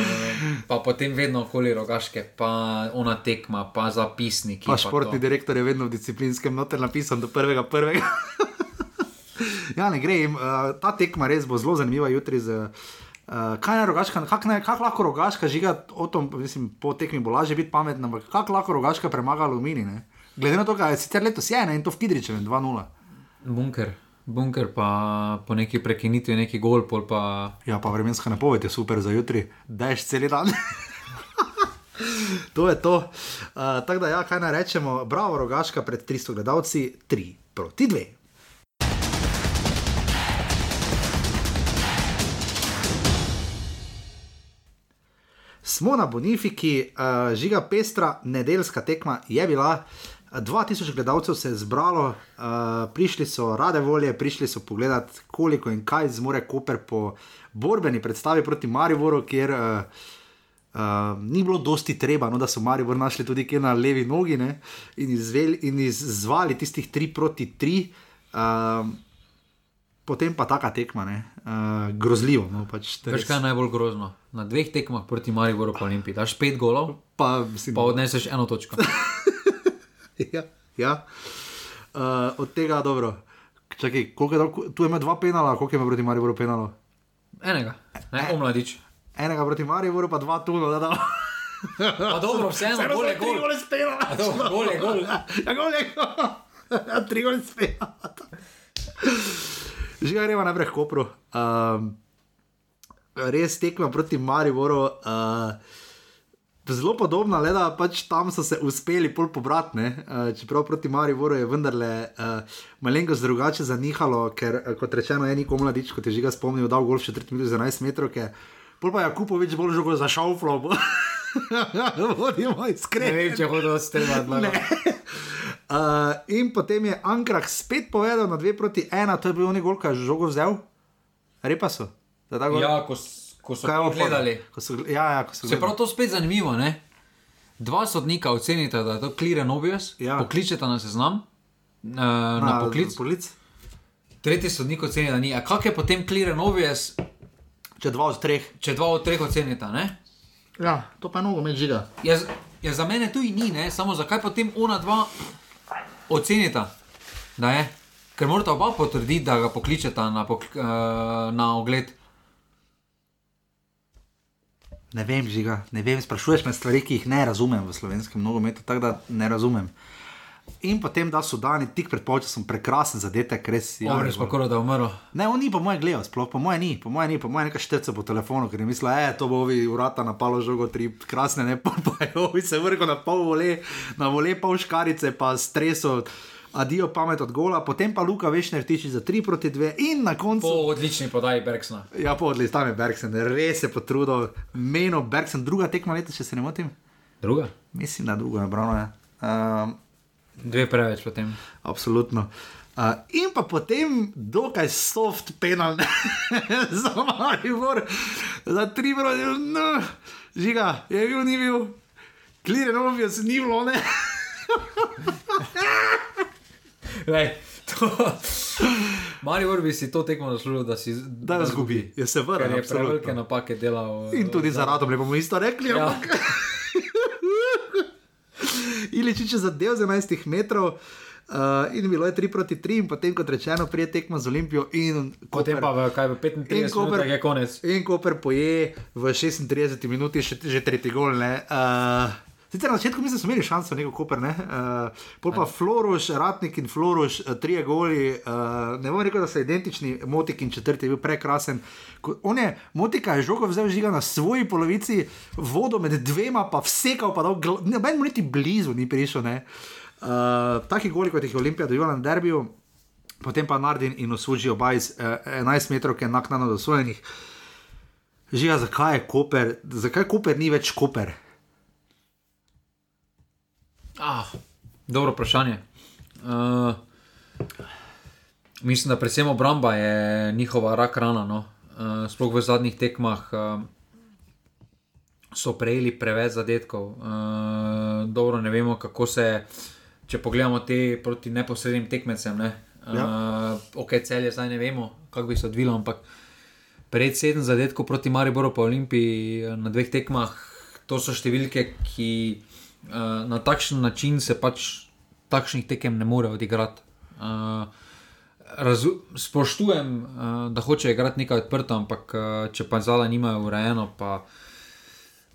pa potem vedno okoli rogaške, pa ona tekma, pa zapisniki. Pa športni to. direktor je vedno v disciplinskem noter napisan do prvega prvega. ja, ne gre jim. Uh, ta tekma res bo zelo zanimiva jutri. Z, uh, kaj je rogaška, kako kak lahko rogaška žiga, o tom, mislim, po tekmi bo lažje biti pametna, ampak kako lahko rogaška premaga aluminij. Ne? Glede na to, kaj je sicer letos je, ne, in to v Kidričevem 2-0. Bunker, bunker pa po neki prekinitvi, neki gol, pol pa. Ja, pa vremenska napoved je super za jutri, daš cel dan. to je to. Uh, Tako da, ja, kaj naj rečemo, bravo, rogaška pred 300 gledalci, 3 proti 2. Smo na Bonifiki, uh, žiga pestra, nedeljska tekma je bila. 2000 gledalcev se je zbralo, uh, prišli so rade volje, prišli so pogledati, koliko in kaj zmore Koper po borbeni predstavi proti Mariboru, kjer uh, uh, ni bilo dosti treba, no, da so Maribor našli tudi kje na levi nogi ne, in, izvel, in izvali tistih 3 proti 3. Uh, Potem pa taka tekma, ne, uh, grozljivo. No, pač, Veš, kaj je najbolj grozno? Na dveh tekmah proti Mariboru pa Olimpiji daš pet golov, pa, mislim, pa odneseš eno točko. ja, ja. Uh, od tega dobro. Čakaj, koliko je dal, tu ima dva penala, koliko ima proti Mariboru penalo? Enega, ne, omladič. Enega proti Mariboru, pa dva tu, no, da da. Pa dobro, vseeno, gol je gol. gole spela. A dobro, gol je gol. Ja, gol je gol. Ja, tri gole spela. Že gremo naprej k Kopru. Um, res tekma proti Mariboru. Uh, Zelo podobna, le da pač tam so se uspeli pol pobrati, uh, čeprav proti Mariboru je vendarle uh, malenkost drugače zanihalo, ker uh, kot rečeno je Niko Mladič, kot je že ga spomnil, dal gol v četrti minuti za 11 metrov, pol pa je Jakupovič bolj žogo za šauflo. Vodimo Ne iskreno. vem, če hodo s tem odlagali. Uh, in potem je Ankrah spet povedal na 2 proti 1, to je bil oni gol, ki je žogo vzel. Repa so. Ja, ko, ko so Kaj gledali. Ko so, ja, ja, ko so Se pravi, to spet zanimivo, ne? Dva sodnika ocenita, da je to clear obvious, Ja. pokličeta na seznam, uh, na, na poklic. poklic. Tretji sodnik oceni, da ni. A kak je potem clear obvious, Če dva od treh. če dva od treh ocenita, ne? Ja, to pa je nogo med žiga. Ja, ja, za mene tu ni, ne? samo zakaj potem ona dva ocenita, da je. Ker morata oba potrditi, da ga pokličeta na, pok, uh, na ogled. Ne vem, žiga, ne vem, sprašuješ me stvari, ki jih ne razumem v slovenskem nogometu, tako da ne razumem. In potem, da so dani tik pred polčasom prekrasen zadetek, res je. Ja, res pa koro da je umrl. Ne, on ni po mojem gledal, sploh po mojem ni, po mojem ni, po mojem nekaj šteca po telefonu, ker je mislil, da to bo ovi urata na palo žogo, tri krasne, ne pa pa je ovi se vrgo na pol vole, na vole pol škarice, pa streso, adijo pamet od gola, potem pa Luka Vešner tiči za 3 proti 2 in na koncu. Po odlični podaji Bergsna. Ja, podli, tam je Bergsen, res je potrudil, meno Bergsen, druga tekma leta, če se ne motim. Druga? Mislim, da druga, nabrano je. Um, Dve preveč potem. Absolutno. Uh, in pa potem dokaj soft penal za Maribor, za tri proti no, žiga, je bil, ni bil, klire novijo, se ni bilo, ne. Lej, to... Maribor bi si to tekmo zaslužil, da si Da ga zgubi, je se vrnil. je prevelike napake delal. In tudi za radom, ne bomo isto rekli. Ja. ampak- Iličič je zadev z 11 metrov. Uh, in bilo je 3 proti 3, in potem, kot rečeno, prije tekma z Olimpijo. In Potem pa v, kaj, v In 35 Koper- minutah je konec. In Koper poje v 36 minuti še, že tretji gol. ne. Uh, sicer na začetku mislim, da smo imeli šanso, neko Koper, ne. Uh, pol pa Floroš, Ratnik in Floroš, uh, trije goli. Uh, ne bom rekel, da so identični, Motik in četrti je bil prekrasen. On je, Motika je žogo vzel žiga na svoji polovici, vodo med dvema, pa vsekal, pa ne, meni niti blizu ni prišel. ne. Uh, taki goli, kot jih je Olimpija doživela na derbiju, potem pa Nardin in osuži oba iz uh, 11 metrov, ki je naknadno dosojenih. Žiga, zakaj je Koper, zakaj Koper ni več Koper? Ah, dobro vprašanje. Uh, mislim, da predvsem obramba je njihova rak rana. No. Uh, sploh v zadnjih tekmah uh, so prejeli preveč zadetkov. Uh, dobro, ne vemo, kako se, če pogledamo te proti neposrednim tekmecem. Ne. Uh, Ja. Ok, celje zdaj ne vemo, kako bi se odvilo, ampak pred sedem zadetkov proti Mariboru pa Olimpiji na dveh tekmah, to so številke, ki uh, na takšen način se pač takšnih tekem ne more odigrati. Uh, razu, spoštujem, uh, da hoče igrati nekaj odprto, ampak uh, če pa zala nimajo urejeno, pa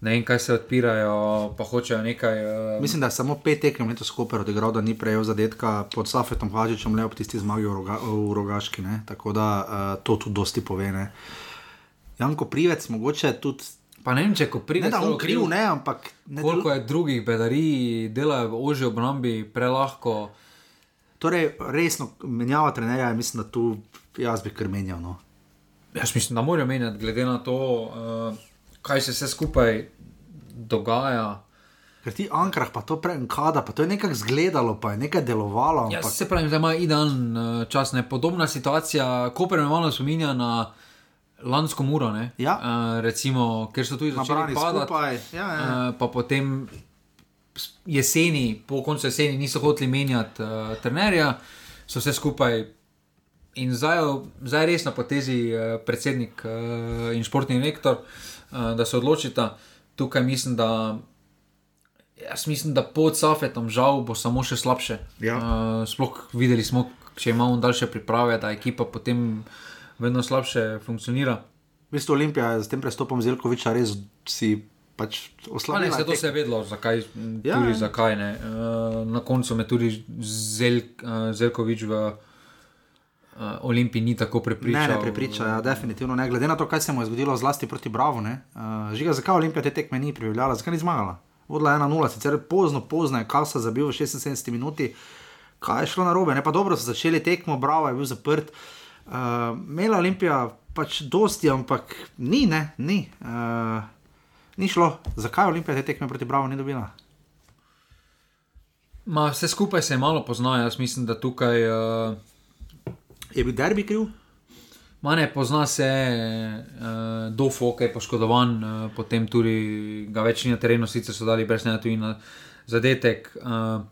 ne vem, kaj se odpirajo, pa hočejo nekaj. Uh, Mislim, da je samo pet tekem letos Koper odigral, da ni prejel zadetka pod Safetom Hažičem, le ob tisti zmagi v, roga, v Rogaški. Ne? Tako da uh, to tudi dosti pove. Ne? Janko Privec, mogoče tudi. Pa ne vem, če ko pride Ne, da celo on kriv, ne, ampak ne, Koliko je drugih bedarij, delajo v ožji obrambi, prelahko. Torej, resno, menjava trenerja, je, mislim, da tu jaz bi kar menjal. No. Jaz mislim, da morajo menjati, glede na to, uh, kaj se vse skupaj dogaja. Ker ti Ankrah, pa to prej kada, pa to je nekako izgledalo, pa je nekaj delovalo. Ja, Ampak, se pravi, da ima idalen uh, čas. Ne? Podobna situacija, Koper me malo spominja na lansko muro, ne? Ja. uh, recimo, ker so tudi začeli padati. skupaj. Ja, ja. Uh, pa potem jeseni, po koncu jeseni, niso hoteli menjati uh, trenerja, so vse skupaj. In zdaj, zdaj je res na potezi uh, predsednik uh, in športni direktor, uh, da se odločita. Tukaj mislim, da. Jaz mislim, da pod Safetom žal bo samo še slabše. Ja. Uh, sploh videli smo, če imamo daljše priprave, da ekipa potem vedno slabše funkcionira. V bistvu Olimpija je s tem prestopom Zelkoviča res si pač ne, oslabila. se to je se je vedelo, zakaj, Ja, tudi zakaj ne. Uh, na koncu me tudi Zel, uh, Zelkovič v uh, Olimpiji ni tako prepričal. Ne, ne prepriča, ja, definitivno ne. Glede na to, kaj se mu je zgodilo, zlasti proti Bravo. Uh, žiga, zakaj Olimpija te tekme ni pripeljala, zakaj ni zmagala? Vodila je 1-0, sicer pozno, pozno je Kasa zabil v 76 minuti. Kaj je šlo na robe? Ne, pa dobro so začeli tekmo, Bravo je bil zaprt. Uh, Mela Olimpija pač dosti, ampak ni, ne, ni. Uh, ni šlo. Zakaj Olimpija te tekme proti Bravo ni dobila? Ma, vse skupaj se malo pozna, jaz mislim, da tukaj. Uh, Je bil derbi kriv? Ma ne, pozna se uh, Dofo, ki je poškodovan, uh, potem tudi ga več ni na terenu, sicer so dali brez njega tudi na zadetek. Uh,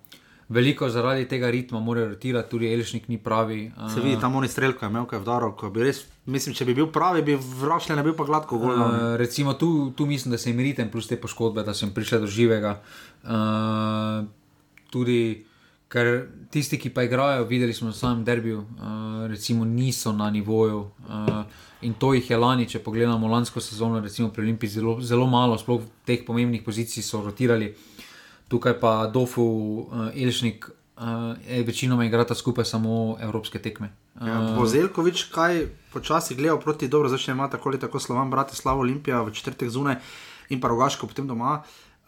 veliko zaradi tega ritma morajo rotirati, tudi Elšnik ni pravi. Uh, Se vidi, tam oni strelko je imel, kaj je vdaro, ko bi res, mislim, če bi bil pravi, bi vračal, ne bi pa gladko gol. Uh, recimo tu, tu mislim, da se jim ritem plus te poškodbe, da sem prišel do živega. Uh, tudi, ker tisti, ki pa igrajo, videli smo na samem derbiju, uh, recimo niso na nivoju. Uh, in to jih je lani, če pogledamo lansko sezono, recimo pri Olimpiji, zelo, zelo malo, sploh v teh pomembnih pozicij so rotirali. Tukaj pa Dofu, uh, Elšnik, uh, večinoma igrata skupaj samo evropske tekme. Uh, Ja, bo Zelkovič kaj počasi gledal proti dobro, zdaj še ima tako ali tako slovan, brate Slavo Olimpija v četrtek zunaj in pa rogaško potem doma.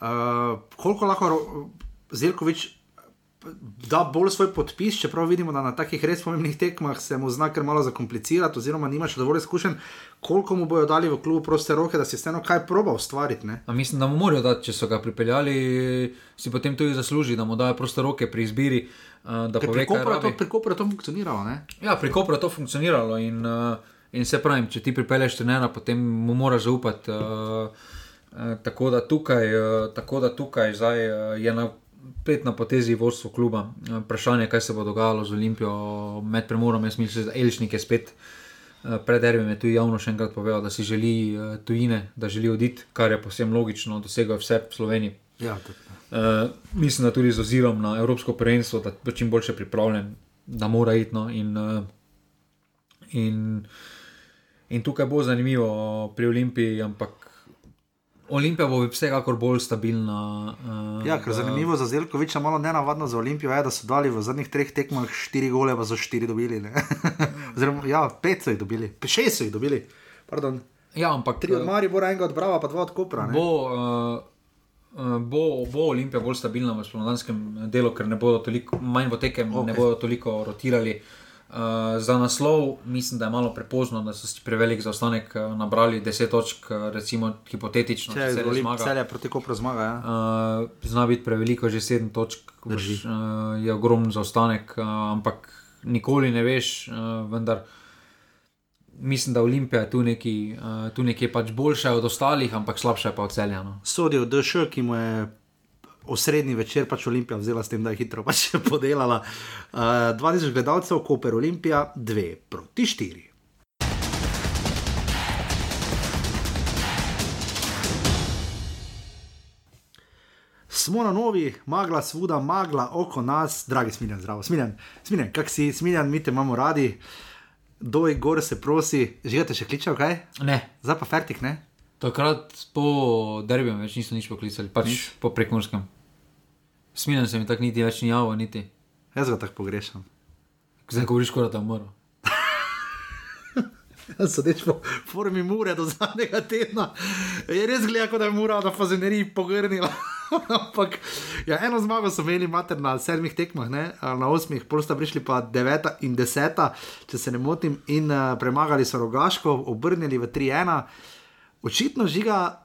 Uh, koliko lahko Zelkovič da bolj svoj podpis, čeprav vidimo, da na takih res pomembnih tekmah se mu zna kar malo zakomplicirati, oziroma nima še dovolj izkušenj, koliko mu bojo dali v klubu proste roke, da si vseeno kaj proba ustvariti. Ne? A mislim, da mu morajo dati, če so ga pripeljali, si potem tudi zasluži, da mu dajo proste roke pri izbiri. Pove, Pri Kopru je to, funkcioniralo. Ne? Ja, pri Kopru je to funkcioniralo in, uh, in se pravi, če ti pripelješ trenera, potem mu moraš zaupati. Uh, tako, da tukaj, tako da tukaj zdaj je na. Pet na potezi vodstvo kluba. Uh, Vprašanje, kaj se bo dogajalo z Olimpijo med premorom. Jaz mislim, da Elšnik je spet uh, pred Derbem je tudi javno še enkrat povedal, da si želi uh, tujine, da želi oditi, kar je posebno logično, dosega vse v Sloveniji. Ja. Uh, mislim, da tudi z ozirom na Evropsko prvenstvo, da bo čim boljše pripravljen, da mora iti. No, in, uh, in, in tukaj bo zanimivo pri Olimpiji, ampak Olimpija bo vsekakor bolj stabilna. Uh, Ja, ker zanimivo za Zelkoviča, malo nenavadno za Olimpijo je, da so dali v zadnjih treh tekmah štiri gole, pa so štiri dobili. Oziroma, ja, pet so jih dobili, Pe- šest so jih dobili. Pardon. Ja, ampak Tri od eh, Maribora, enega od Brava, pa dva od Kopra. ne. bo, uh, bo, bo Olimpija bolj stabilna v spomladanskem delu, ker ne bodo toliko, manj bo tekem, okay. ne bodo toliko rotirali. Uh, za naslov mislim, da je malo prepozno, da so si prevelik zaostanek uh, nabrali 10 točk, uh, recimo hipotetično, Če se zmaga. Celje proti Kopru zmaga. Ja. Uh, zna biti preveliko, že 7 točk, Drži. boš, uh, je ogromen zaostanek, uh, ampak nikoli ne veš, uh, vendar. Mislim, da Olimpija je tu nekaj, uh, tu nekaj pač boljša od ostalih, ampak slabša je pa od celjano. Sodijo DŠ, ki mu je osrednji večer pač Olimpija vzela s tem, da je hitro pač podelala. Uh, 2000 gledalcev, Koper Olimpija, 2 proti 4. Smo na novi, magla, svuda, magla, oko nas, dragi smiljen, zdravo, smiljen, smiljen, kak si, smiljen, mi te imamo radi, doj, gor se prosi, živete še kličev, kaj? Ne, Zdaj pa fertik, ne? Takrat po derbiju več niso nič poklicali, pač nič. po prekorskem. Smiljen se mi tako niti več ni javno, niti. Jaz ga tako pogrešam. Zdaj govoriš, kot da je umrl. Sodeč po formi mure do zadnjega tedna, je res gledal, kot da je mura na fazeneriji pogrnila. Ampak ja, eno zmago so imeli mater na sedmih tekmah, ne? na osmih, pol sta prišli pa deveta in deseta, če se ne motim, in uh, premagali so rogaško, obrnili v 3-1. Očitno žiga,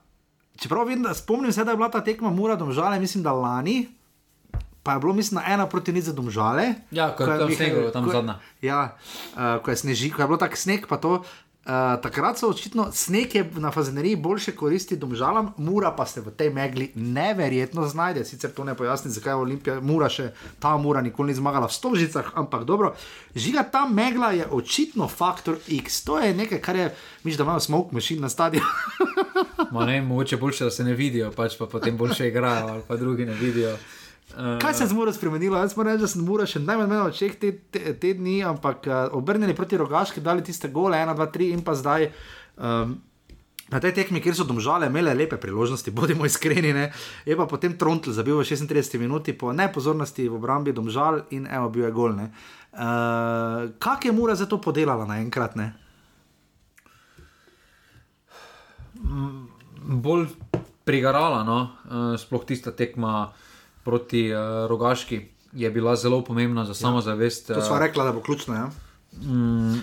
čeprav vem, da spomnim se, da je bila ta tekma mura domžale, mislim, da lani. Pa je bilo, mislim, na ena proti nič za domžale. Ja, ko je tam snegalo, tam je- zadnja. Ja, uh, ko je snežil, ko je bilo tako sneg, pa to. Uh, takrat so očitno sneg je na fazeneriji boljše koristi domžalam, mura pa se v tej megli neverjetno znajde. Sicer to ne pojasni, zakaj je Olimpija, mura še ta mura nikoli ni zmagala v Stovžicah, ampak dobro. Žiga ta megla je očitno faktor X. To je nekaj, kar je, miš, da imajo smoke machine na stadionu. Ma ne, mogoče boljše, da se ne vidijo, pač pa potem boljše igrajo, ali pa drugi ne vidijo. Uh, Kaj se je z Muro spremenilo? Jaz moram reči, da sem Muro še najmanj imel očeh te, te, te dni, ampak uh, obrnili proti rogaški, dali tiste gole, 1, 2, 3 in pa zdaj. Um, Na tej tekmi, kjer so domžale imele lepe priložnosti, bodimo iskreni, ne? je pa potem Trontl zabil v 36 minuti po nepozornosti v obrambi domžal in evo, bil je gol. Uh, Kak je mura za to podelala naenkrat? Bolj prigarala, no? uh, sploh tista tekma proti uh, Rogaški je bila zelo pomembna za samozavest. To sva rekla, da bo ključno. Ja? Mm,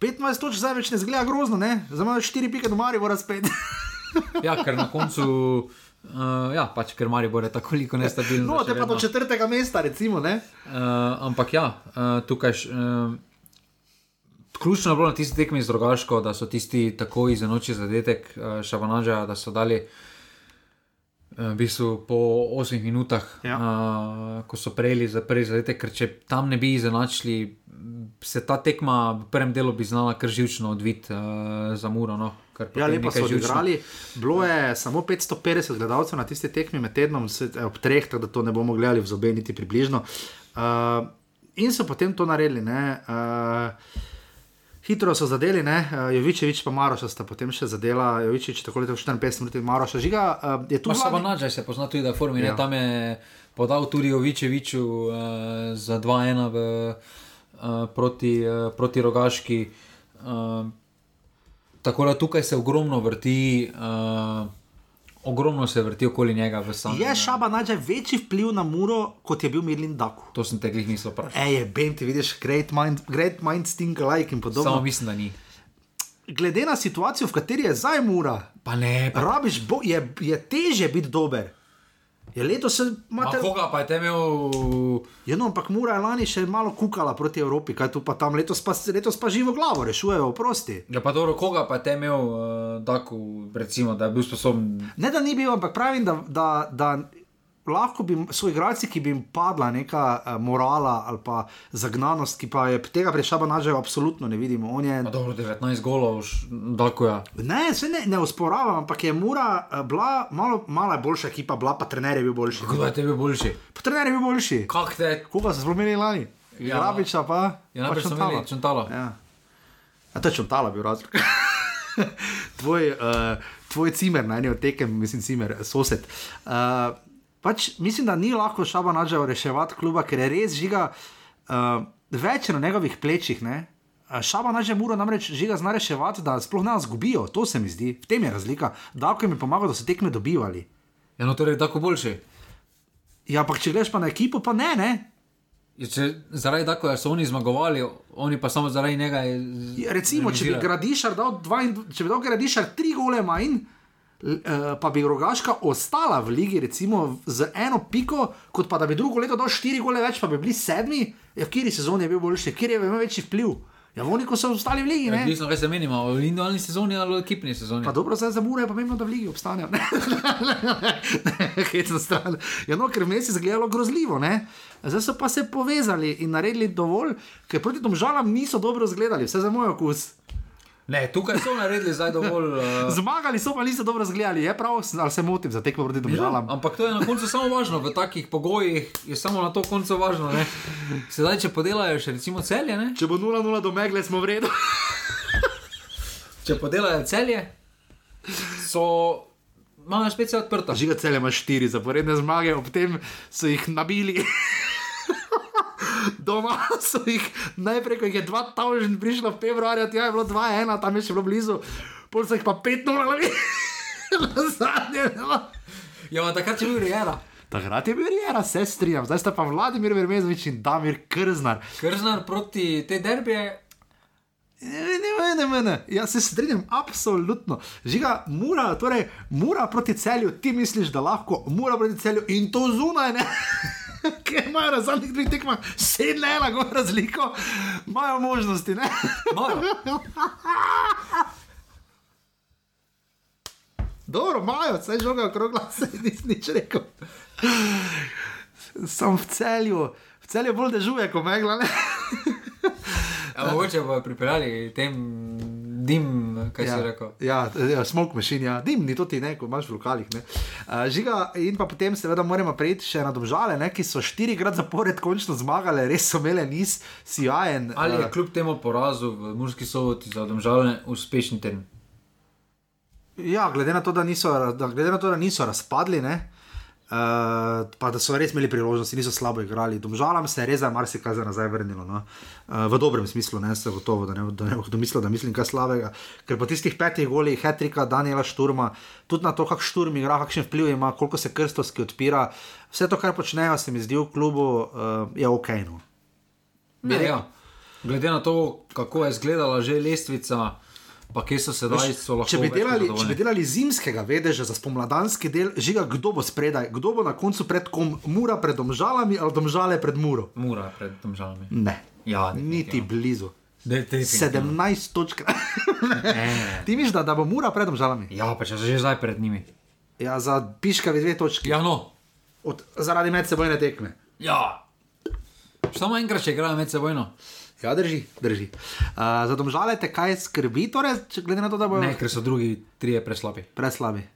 25 točk zdaj več ne zgleda grozno, ne? za malo 4 pike do Marija, mora spet. ja, ker na koncu. Uh, ja, pač ker Marijo bo tako veliko nestabilno. No, te pa do četrtega mesta, recimo. Uh, ampak ja, uh, tukaj. Uh, Ključno je bilo na tisti tekmi z drugačko, da so tisti tako izenačili zadetek uh, Šabanaža, da so dali v bistvu po 8 minutah, ja. uh, ko so prejeli za prvi zadetek, ker če tam ne bi izenačili, se ta tekma v prvem delu bi znala kar živčno odviti uh, za muro. No? Ja, lepo so odigrali. Bilo je samo 550 gledalcev na tisti tekmi med tednom, ob treh, tako da to ne bomo gledali v zobe, niti približno. Uh, in so potem to naredili. Uh, hitro so zadeli, ne? Eh, Jovičevič pa Maroša sta potem še zadela, Jovičevič tako leto 54 minut, Maroša žiga. Uh, je tu samo Nađaj se pozna tudi, da formi, ja. tam je podal tudi Jovičeviču uh, za 2-1 uh, proti, uh, proti Rogaški. Uh, tako da tukaj se ogromno vrti. Uh, ogromno se vrti okoli njega v samem. Je šaba najdaj večji vpliv na muro, kot je bil Mirlin Daku? To sem te glih nisel vprašal. Ej, Ben, ti vidiš, great mind, great mind sting like in podobno. Samo mislim, da ni. Glede na situacijo, v kateri je zdaj mura, pa ne. Pa... Rabiš, bo, je, je teže biti dober. Je letos se imate. Koga pa je te imel? Ja, no, ampak Mura je lani še malo kukala proti Evropi, kaj tu pa tam letos pa, letos pa živo glavo, rešujejo, prosti. Ja, pa dobro, koga pa je te imel, uh, daku, recimo, da je bil sposoben. Ne, da ni bil, ampak pravim, da. da, da lahko bi so igralci, ki bi jim padla neka uh, morala ali pa zagnanost, ki pa je tega prešaba nažal, absolutno ne vidimo. Je... Dobro, 19 golov, tako je. Ne, se ne, ne usporavam, ampak je Mura uh, bila malo, malo boljša ekipa, bila pa trener je bil boljši. Kdo je tebi boljši? Pa trener je bil boljši. Kako te? Koga so zlomili lani? Ja, Rabiča pa. Ja, najprej so imeli čuntalo. Ja. A to je čuntalo bil razlog. tvoj, uh, tvoj cimer, na eni od tekem, mislim, cimer, sosed. Uh, pač mislim, da ni lahko šaba nađal reševati kluba, ker je res žiga uh, več na njegovih plečih. Ne? Šaba naže mora namreč žiga zna reševati, da sploh ne zgubijo, to se mi zdi, v tem je razlika. Davko jim je pomagal, da so tekme dobivali. Ja, no, torej, tako boljši. Ja, ampak če greš pa na ekipo, pa ne, ne. Ja, če, zaradi tega, da so oni zmagovali, oni pa samo zaradi njega. Ja, recimo, če bi Gradišar dal, dva, če bi dal Gradišar tri gole manj. Eh, pa bi rogaška ostala v ligi, recimo z eno piko, kot pa da bi drugo leto dal štiri gole več, pa bi bili sedmi, ja, v kateri sezoni je bil boljši, kjer je imel večji vpliv. Ja, oni, so ostali v ligi. Ja, ne, kaj se menimo, v individualni sezoni ali v ekipni sezoni. Pa dobro, zdaj za mure je pomembno, da v ligi obstanejo. Hecno stran. Ja, no, ker vmes je izgledalo grozljivo, ne? Zdaj so pa se povezali in naredili dovolj, ker proti tom žalam niso dobro izgledali, vse za moj okus. Ne, tukaj so naredili zdaj dovolj. Uh... Zmagali so, pa niso dobro zgledali, je prav, ali se motim za tekmo proti državam. Ja, ampak to je na koncu samo važno, v takih pogojih je samo na to koncu važno. Ne? Sedaj, če podelajo še recimo celje. Ne? Če bo 0-0 do megle, smo v redu. če podelajo celje, so. Malo spet se odprta. Žiga celje ima štiri zaporedne zmage, ob tem so jih nabili. doma so jih najprej, ko jih je 2000 prišlo v februarju, tja je bilo 2-1, tam je še bilo blizu, pol so jih pa 5-0 ali zadnje. Ja, takrat je bil Rijera. Takrat je bil Rijera, se strinjam, zdaj sta pa Vladimir Vermezovič in Damir Krznar. Krznar proti te derbije. Ne, ne, ne, ne, ne. Jaz se strinjam, absolutno. Žiga, mora, torej, mora proti celju, ti misliš, da lahko, mora proti celju in to zunaj, ne. ki imajo na zadnjih dveh tekmah sedem ena, kako razliko, imajo možnosti. Dobro, imajo, vse žoga okrogla, se nisem nič rekel. Sem v celju, v celju bolj dežuje, ko megla. Mogoče bodo pripeljali tem dim, kaj ja, si rekel. Ja, ja smoke machine, ja. dim, ni to ti ne, ko imaš v lokalih. Uh, žiga, in pa potem seveda moramo prejti še na domžale, ne, ki so štirikrat zapored končno zmagali, res so imeli niz sijajen. Ali je uh, kljub temu porazu v Murski soboti za domžale uspešni teden? Ja, glede na to, da niso, da, glede na to, da niso razpadli, ne, uh, pa da so res imeli priložnosti, niso slabo igrali. Domžalam se je res, je marsikaj za nazaj vrnilo. No. Uh, v dobrem smislu, ne se gotovo, da ne bo kdo mislil, da mislim kaj slabega. Ker po tistih petih golih, Hetrika, Daniela Šturma, tudi na to, kakšen šturm igra, kakšen vpliv ima, koliko se krstovski odpira, vse to, kar počnejo, se mi zdi v klubu, uh, je ok. No. Ne, ja. Glede na to, kako je izgledala že lestvica. Pa kje so sedaj, so lahko če bi, delali, če bi delali zimskega vedeža za spomladanski del, žiga, kdo bo spredaj, kdo bo na koncu pred kom, mura pred domžalami ali domžale pred muro? Mura pred domžalami. Ne, Ja, niti definitivno. blizu. Definitivno. 17 točk. Ti misliš, da, da bo mura pred domžalami? Ja, pa če že zdaj pred njimi. Ja, za piškavi dve točki. Ja, no. Od, zaradi medsebojne tekme. Ja. Samo enkrat, če igrajo med sebojno. Ja, drži, drži. Uh, za domžale te kaj skrbi, torej, glede na to, da bojo Ne, ker so drugi trije preslabi. preslabi.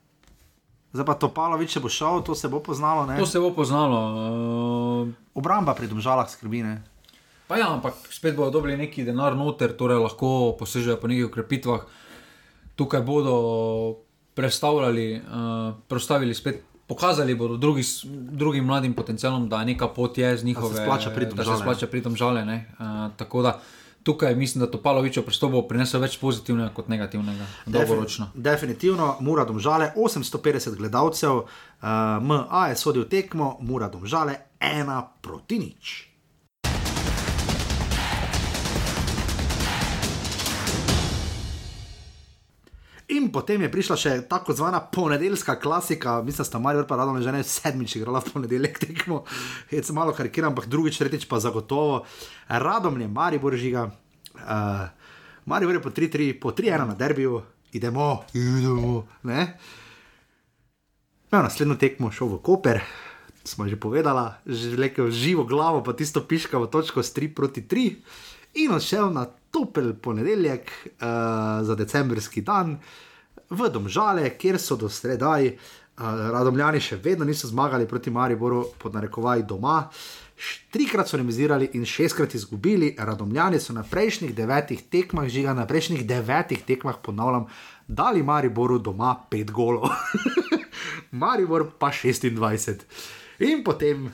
Zdaj pa Topalovič, če bo šel, to se bo poznalo. Ne? To se bo poznalo. Uh, Obramba pri domžalah skrbi. Ne? pa ja, ampak spet bodo dobili neki denar noter, torej lahko posežejo po nekih ukrepitvah. Tukaj bodo predstavljali, uh, predstavili spet. Pokazali bodo drugi, drugim mladim potencialom, da neka pot je z njihove splača priti v da se Domžale. splača pri tom žale. Uh, tako da tukaj mislim, da Topalovičev pristop bo prinesel več pozitivnega kot negativnega, dolgoročno. Definitivno, Mura Domžale, 850 gledalcev, uh, MA je sodil tekmo, Mura Domžale, ena proti nič. In potem je prišla še tako zvana ponedeljska klasika, mislim, da sta Marijo pa radno že ne sedmič igrala v ponedeljek tekmo, jaz malo karikiram, ampak drugič, tretjič pa zagotovo. Radom je Maribor žiga, uh, Maribor je po 3-3, po 3-1 na derbiju, idemo, idemo. Ne? No, naslednjo tekmo šel v Koper, smo že povedala, že rekel živo glavo, pa tisto piškavo točko s 3 proti 3 in odšel na topel ponedeljek uh, za decembrski dan v Domžale, kjer so do sredaj uh, radomljani še vedno niso zmagali proti Mariboru, pod narekovaj doma. Trikrat so remizirali in šestkrat izgubili, radomljani so na prejšnjih devetih tekmah, žiga na prejšnjih devetih tekmah, ponavljam, dali Mariboru doma pet golov. Maribor pa 26. In potem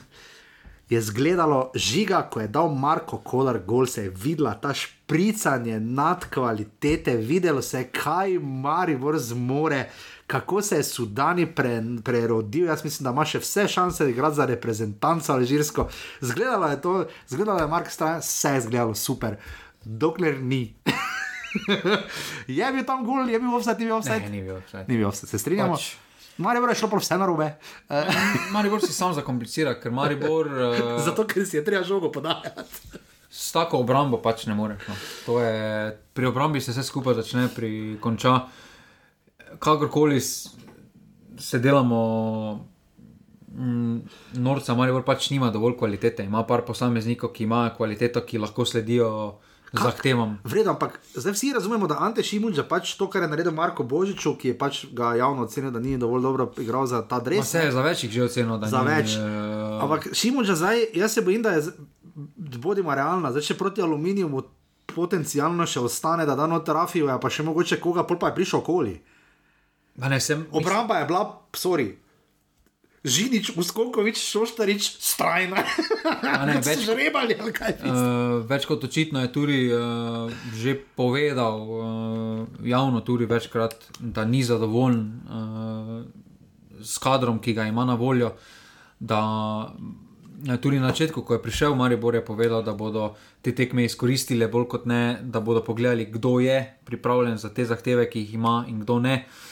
je zgledalo žiga, ko je dal Marko Kolar gol, se je videla ta špricanje nad kvalitete, videlo se je, kaj Maribor zmore. Kako se je Sudani pre, prerodil, jaz mislim, da ima še vse šanse igrati za reprezentanco alžirsko. Zgledalo je to, zgledalo je Mark Strajan, vse je zgledalo super, dokler ni. je bil tam gol, je bil offset, ni bil offset. Ne, ni bil offside. Ni bil offset, se strinjamo. Pač- Maribor je šlo prav vse narobe. Uh, Maribor si sam zakomplicira, ker Maribor uh, zato, ker si je treba žogo podajati. s tako obrambo pač ne moreš. No. To Je, pri obrambi se vse skupaj začne, pri konča. Kakorkoli se delamo, mm, norca Maribor pač nima dovolj kvalitete. Ima par posameznikov, ki imajo kvaliteto, ki lahko sledijo zahtevam. Vredno, ampak zdaj vsi razumemo, da Ante Šimunča pač to, kar je naredil Marko Božiču, ki je pač ga javno ocenil, da ni dovolj dobro igral za ta Ma dres. Se je za več jih že ocenil, da Za ni, več. eh, Ampak Šimunča zdaj, jaz se bojim, da je, bodimo realni, zdaj še proti aluminijumu potencialno še ostane, da da noter Rafijo, pa še mogoče koga, pol pa je prišel okoli. Ne, sem, Obramba je bila, sorry. Žinič, Uskonkovič, Šoštarič, strajna. Ne, Več žrebali. Uh, več kot očitno je tudi uh, že povedal uh, javno, tudi večkrat, da ni zadovoljen uh, s kadrom, ki ga ima na voljo. Da, tudi na začetku, ko je prišel Maribor, je povedal, da bodo te tekme izkoristili bolj kot ne, da bodo pogledali, kdo je pripravljen za te zahteve, ki jih ima in kdo ne. Uh,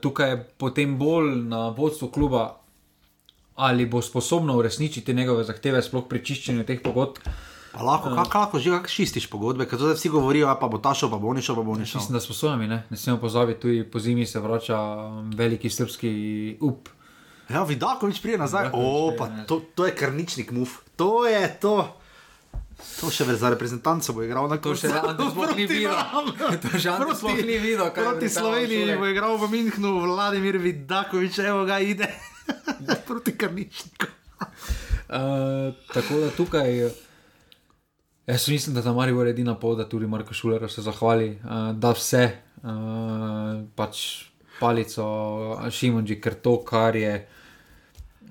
tukaj je potem bolj na vodstvu kluba, ali bo sposobno uresničiti njegove zahteve, sploh pri čiščenju teh pogodb. Pa lahko, kako lahko že kako čistiš pogodbe, ker zdaj vsi govorijo, pa bo ta šel, pa bo oni šel, pa bo oni šel. Mislim, da smo svojimi, ne, ne smemo pozabiti, tudi po zimi se vrača um, veliki srpski up. Ja, Vidakovič prije nazaj. Vidakovič O, pride pa to, to je krničnik muf. To je to. To še za reprezentanco bo igral na To še koncu. Ante sploh ni videl. To še Proti- sploh ni videl, Proti Sloveniji bo igral v Minhnu, Vladimir Vidakovič, evo ga ide. proti krničniku. Uh, tako da tukaj, eh, jaz mislim, da za Maribor je edina pot, da tudi Marko Šuler se zahvali, uh, da vse. Uh, pač palico Šimunži, ker to, kar je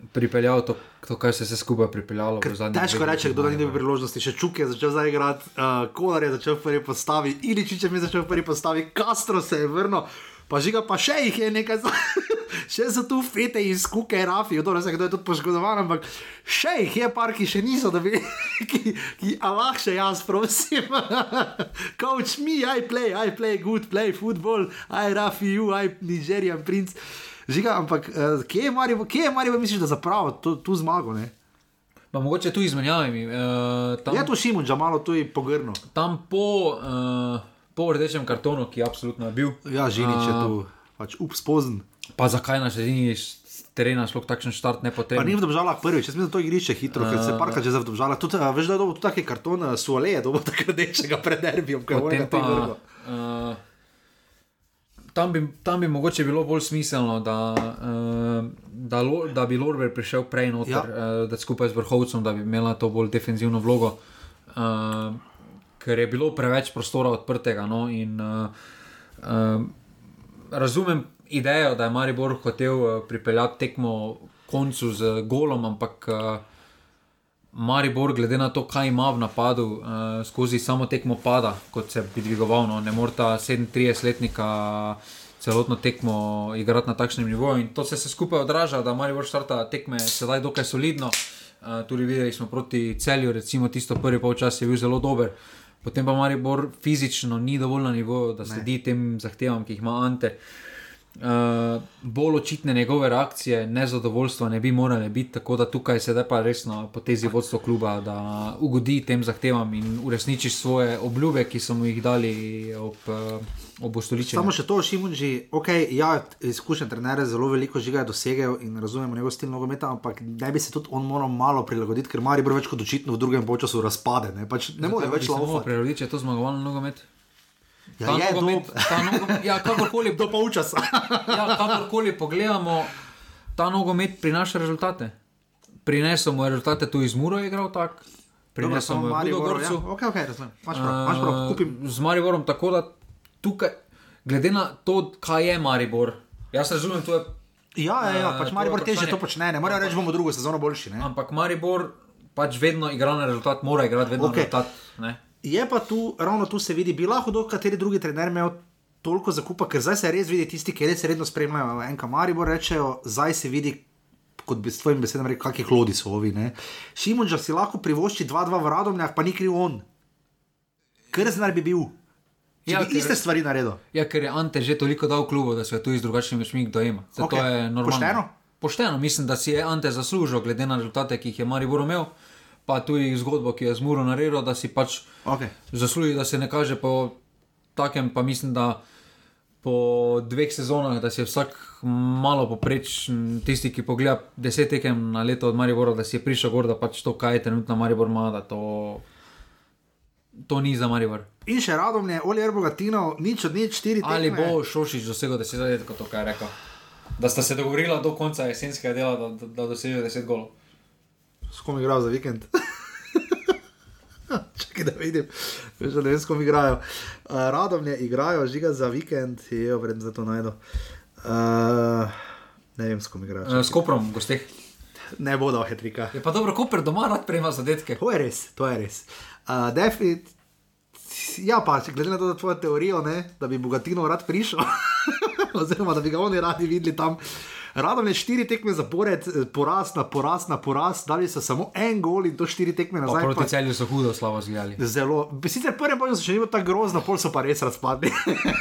pripeljalo, to, to kar se je skupaj pripeljalo. Težko reči, kdo da ni dobil priložnosti. Še Čuk je začel zdaj igrati, uh, Kolar je začel v prvi postavi, Iličič je mi začel v prvi postavi, Castro se je vrnil, pa žiga pa še jih je nekaj. za- Še so tu fete iz kuke, rafi, dobro, se kdo je tudi poškodovan, ampak še jih je par, ki še niso dobili, ki, ki a lahko še jaz, prosim. Coach me, I play, I play good, play football, I rafi you, I Nigerian prince. Žiga, ampak uh, kje je Marijo, kje je Marijo, misliš, da zapravo tu, tu zmago, ne? Pa mogoče tu izmenjavami. Uh, tam, Je to Šimunča malo tu pogrno. tam po, uh, po rdečem kartonu, ki je absolutno bil. Ja, Žinič je A, tu, pač upspozen. Pa zakaj na sredini s terena sploh takšen štart ne Pa potreben? ni v državah prvič, jaz mislim, da to igrišče hitro, ker se parka že v državah. Tudi, veš, da je dobil tudi taki karton, uh, suole je dobil tako rdečega pred derbijem, ker Potem je uh, tam, bi, tam bi mogoče bilo bolj smiselno, da, uh, da, Lo- da bi Lorber prišel prej noter, Ja. uh, da skupaj z vrhovcem, da bi imela to bolj defensivno vlogo. Uh, ker je bilo preveč prostora odprtega. No, in, uh, uh, razumem idejo, da je Maribor hotel uh, pripeljati tekmo koncu z golom, ampak uh, Maribor, glede na to, kaj ima v napadu, uh, skozi samo tekmo pada, kot se bi dvigoval. No. Ne morata 37-letnika celotno tekmo igrati na takšnem nivoju. In to se vse skupaj odraža, da Maribor štarta tekme sedaj dokaj solidno. Uh, tudi videli smo proti celju, recimo tisto prvi polčas je bil zelo dober. Potem pa Maribor fizično ni dovolj na nivoju, da sledi tem zahtevam, ki jih ima Ante. Uh, bolj očitne njegove reakcije, nezadovoljstva ne bi morale biti, tako da tukaj sedaj pa resno potezi vodstvo kluba, da ugodi tem zahtevam in uresniči svoje obljube, ki so mu jih dali ob, uh, ob ustoličenju. Samo še to, Šimunči, ok, ja, izkušen trener, zelo veliko žiga je dosegel in razumemo njegov stil nogometa, ampak ne bi se tudi on moral malo prilagoditi, ker Maribor več kot očitno v drugem polčasu razpade, ne, pač ne more več laufati. Prerodi, če je to zmagovalni nogomet. Ja, je nogomet, do, ta nogomet, ja, kakorkoli, do polčasa. ja, kakorkoli pogledamo, ta nogomet prinaša rezultate. Prinesel mu je rezultate tu iz Muro, je igral tako. Prinesel mu je v Gorcu. Ja. Ok, ok, razumem. Imaš prav, imaš prav, kupim. Uh, z Mariborom, tako da tukaj, glede na to, kaj je Maribor, jaz razumem, to je, Ja, ja, ja, Eh, pač Maribor teže to počne, ne morejo reči, bomo drugo sezono boljši. Ne? ampak Maribor pač vedno igra na rezultat, mora igrati vedno okay. na rezultat. Ne? Je pa tu, ravno tu se vidi, bi lahko do kateri drugi trener imel toliko zakupa, ker zdaj se res vidi tisti, ki res redno spremljajo enka Maribor, rečejo, zdaj se vidi. Kot bi s tvojim besedami rekel, kakšni hlodi so ovi. Šimunča si lahko privošči 2-2 v radomljah, pa ni kriv on. Krznar bi bil. Če Ja, bi ker- iste stvari naredil. Ja, ker je Ante že toliko dal klubu, da se je tu iz drugačnimi očmi dojema. Zdaj, Okej. To je normalno. Pošteno? Pošteno, mislim, da si je Ante zaslužil, glede na rezultate, ki jih je Maribor imel, pa tudi zgodbo, ki je z Muro naredil, da si pač Okay. zasluži, da se ne kaže po takem, pa mislim, da po dveh sezonah, da si je vsak malo poprečen, tisti, ki pogleda deset tekem na leto od Maribora, da si je prišel gor, da pač to, kaj je trenutno Maribor ima, da to, to ni za Maribor. In še radomlje, Oliver Bogatino, nič od nič, štiri Ali tekme. bo Šošič dosegel 10 let, kot to kaj je rekel? Da sta se dogovorila do konca jesenskega dela, da, da, da dosežejo 10 golov. S kom igrajo za vikend? Čakaj, da vidim, Veš, da ne vem, s kom igrajo. Uh, Radomlje igrajo, žiga za vikend, je vredno za to najdo. Uh, ne vem, s kom igrajo. Uh, s Koprom, gosteh. Ne bodo hetrika. Je pa dobro, Koper doma rad prejema zadetke. To je res, to je res. Uh, Defit. Ja, pa če glede na to, da tvojo teorijo, ne, da bi Bogatino rad prišel, oziroma da bi ga oni radi videli tam. Radom je štiri tekme zapored, eh, poraz na poraz na poraz, dali so samo en gol in to štiri tekme Pa nazaj. proti pa- celju so hudo slabo zgledali. Zelo. Sicer prvi bojo so še bilo tako grozno, pol so pa res razpadli.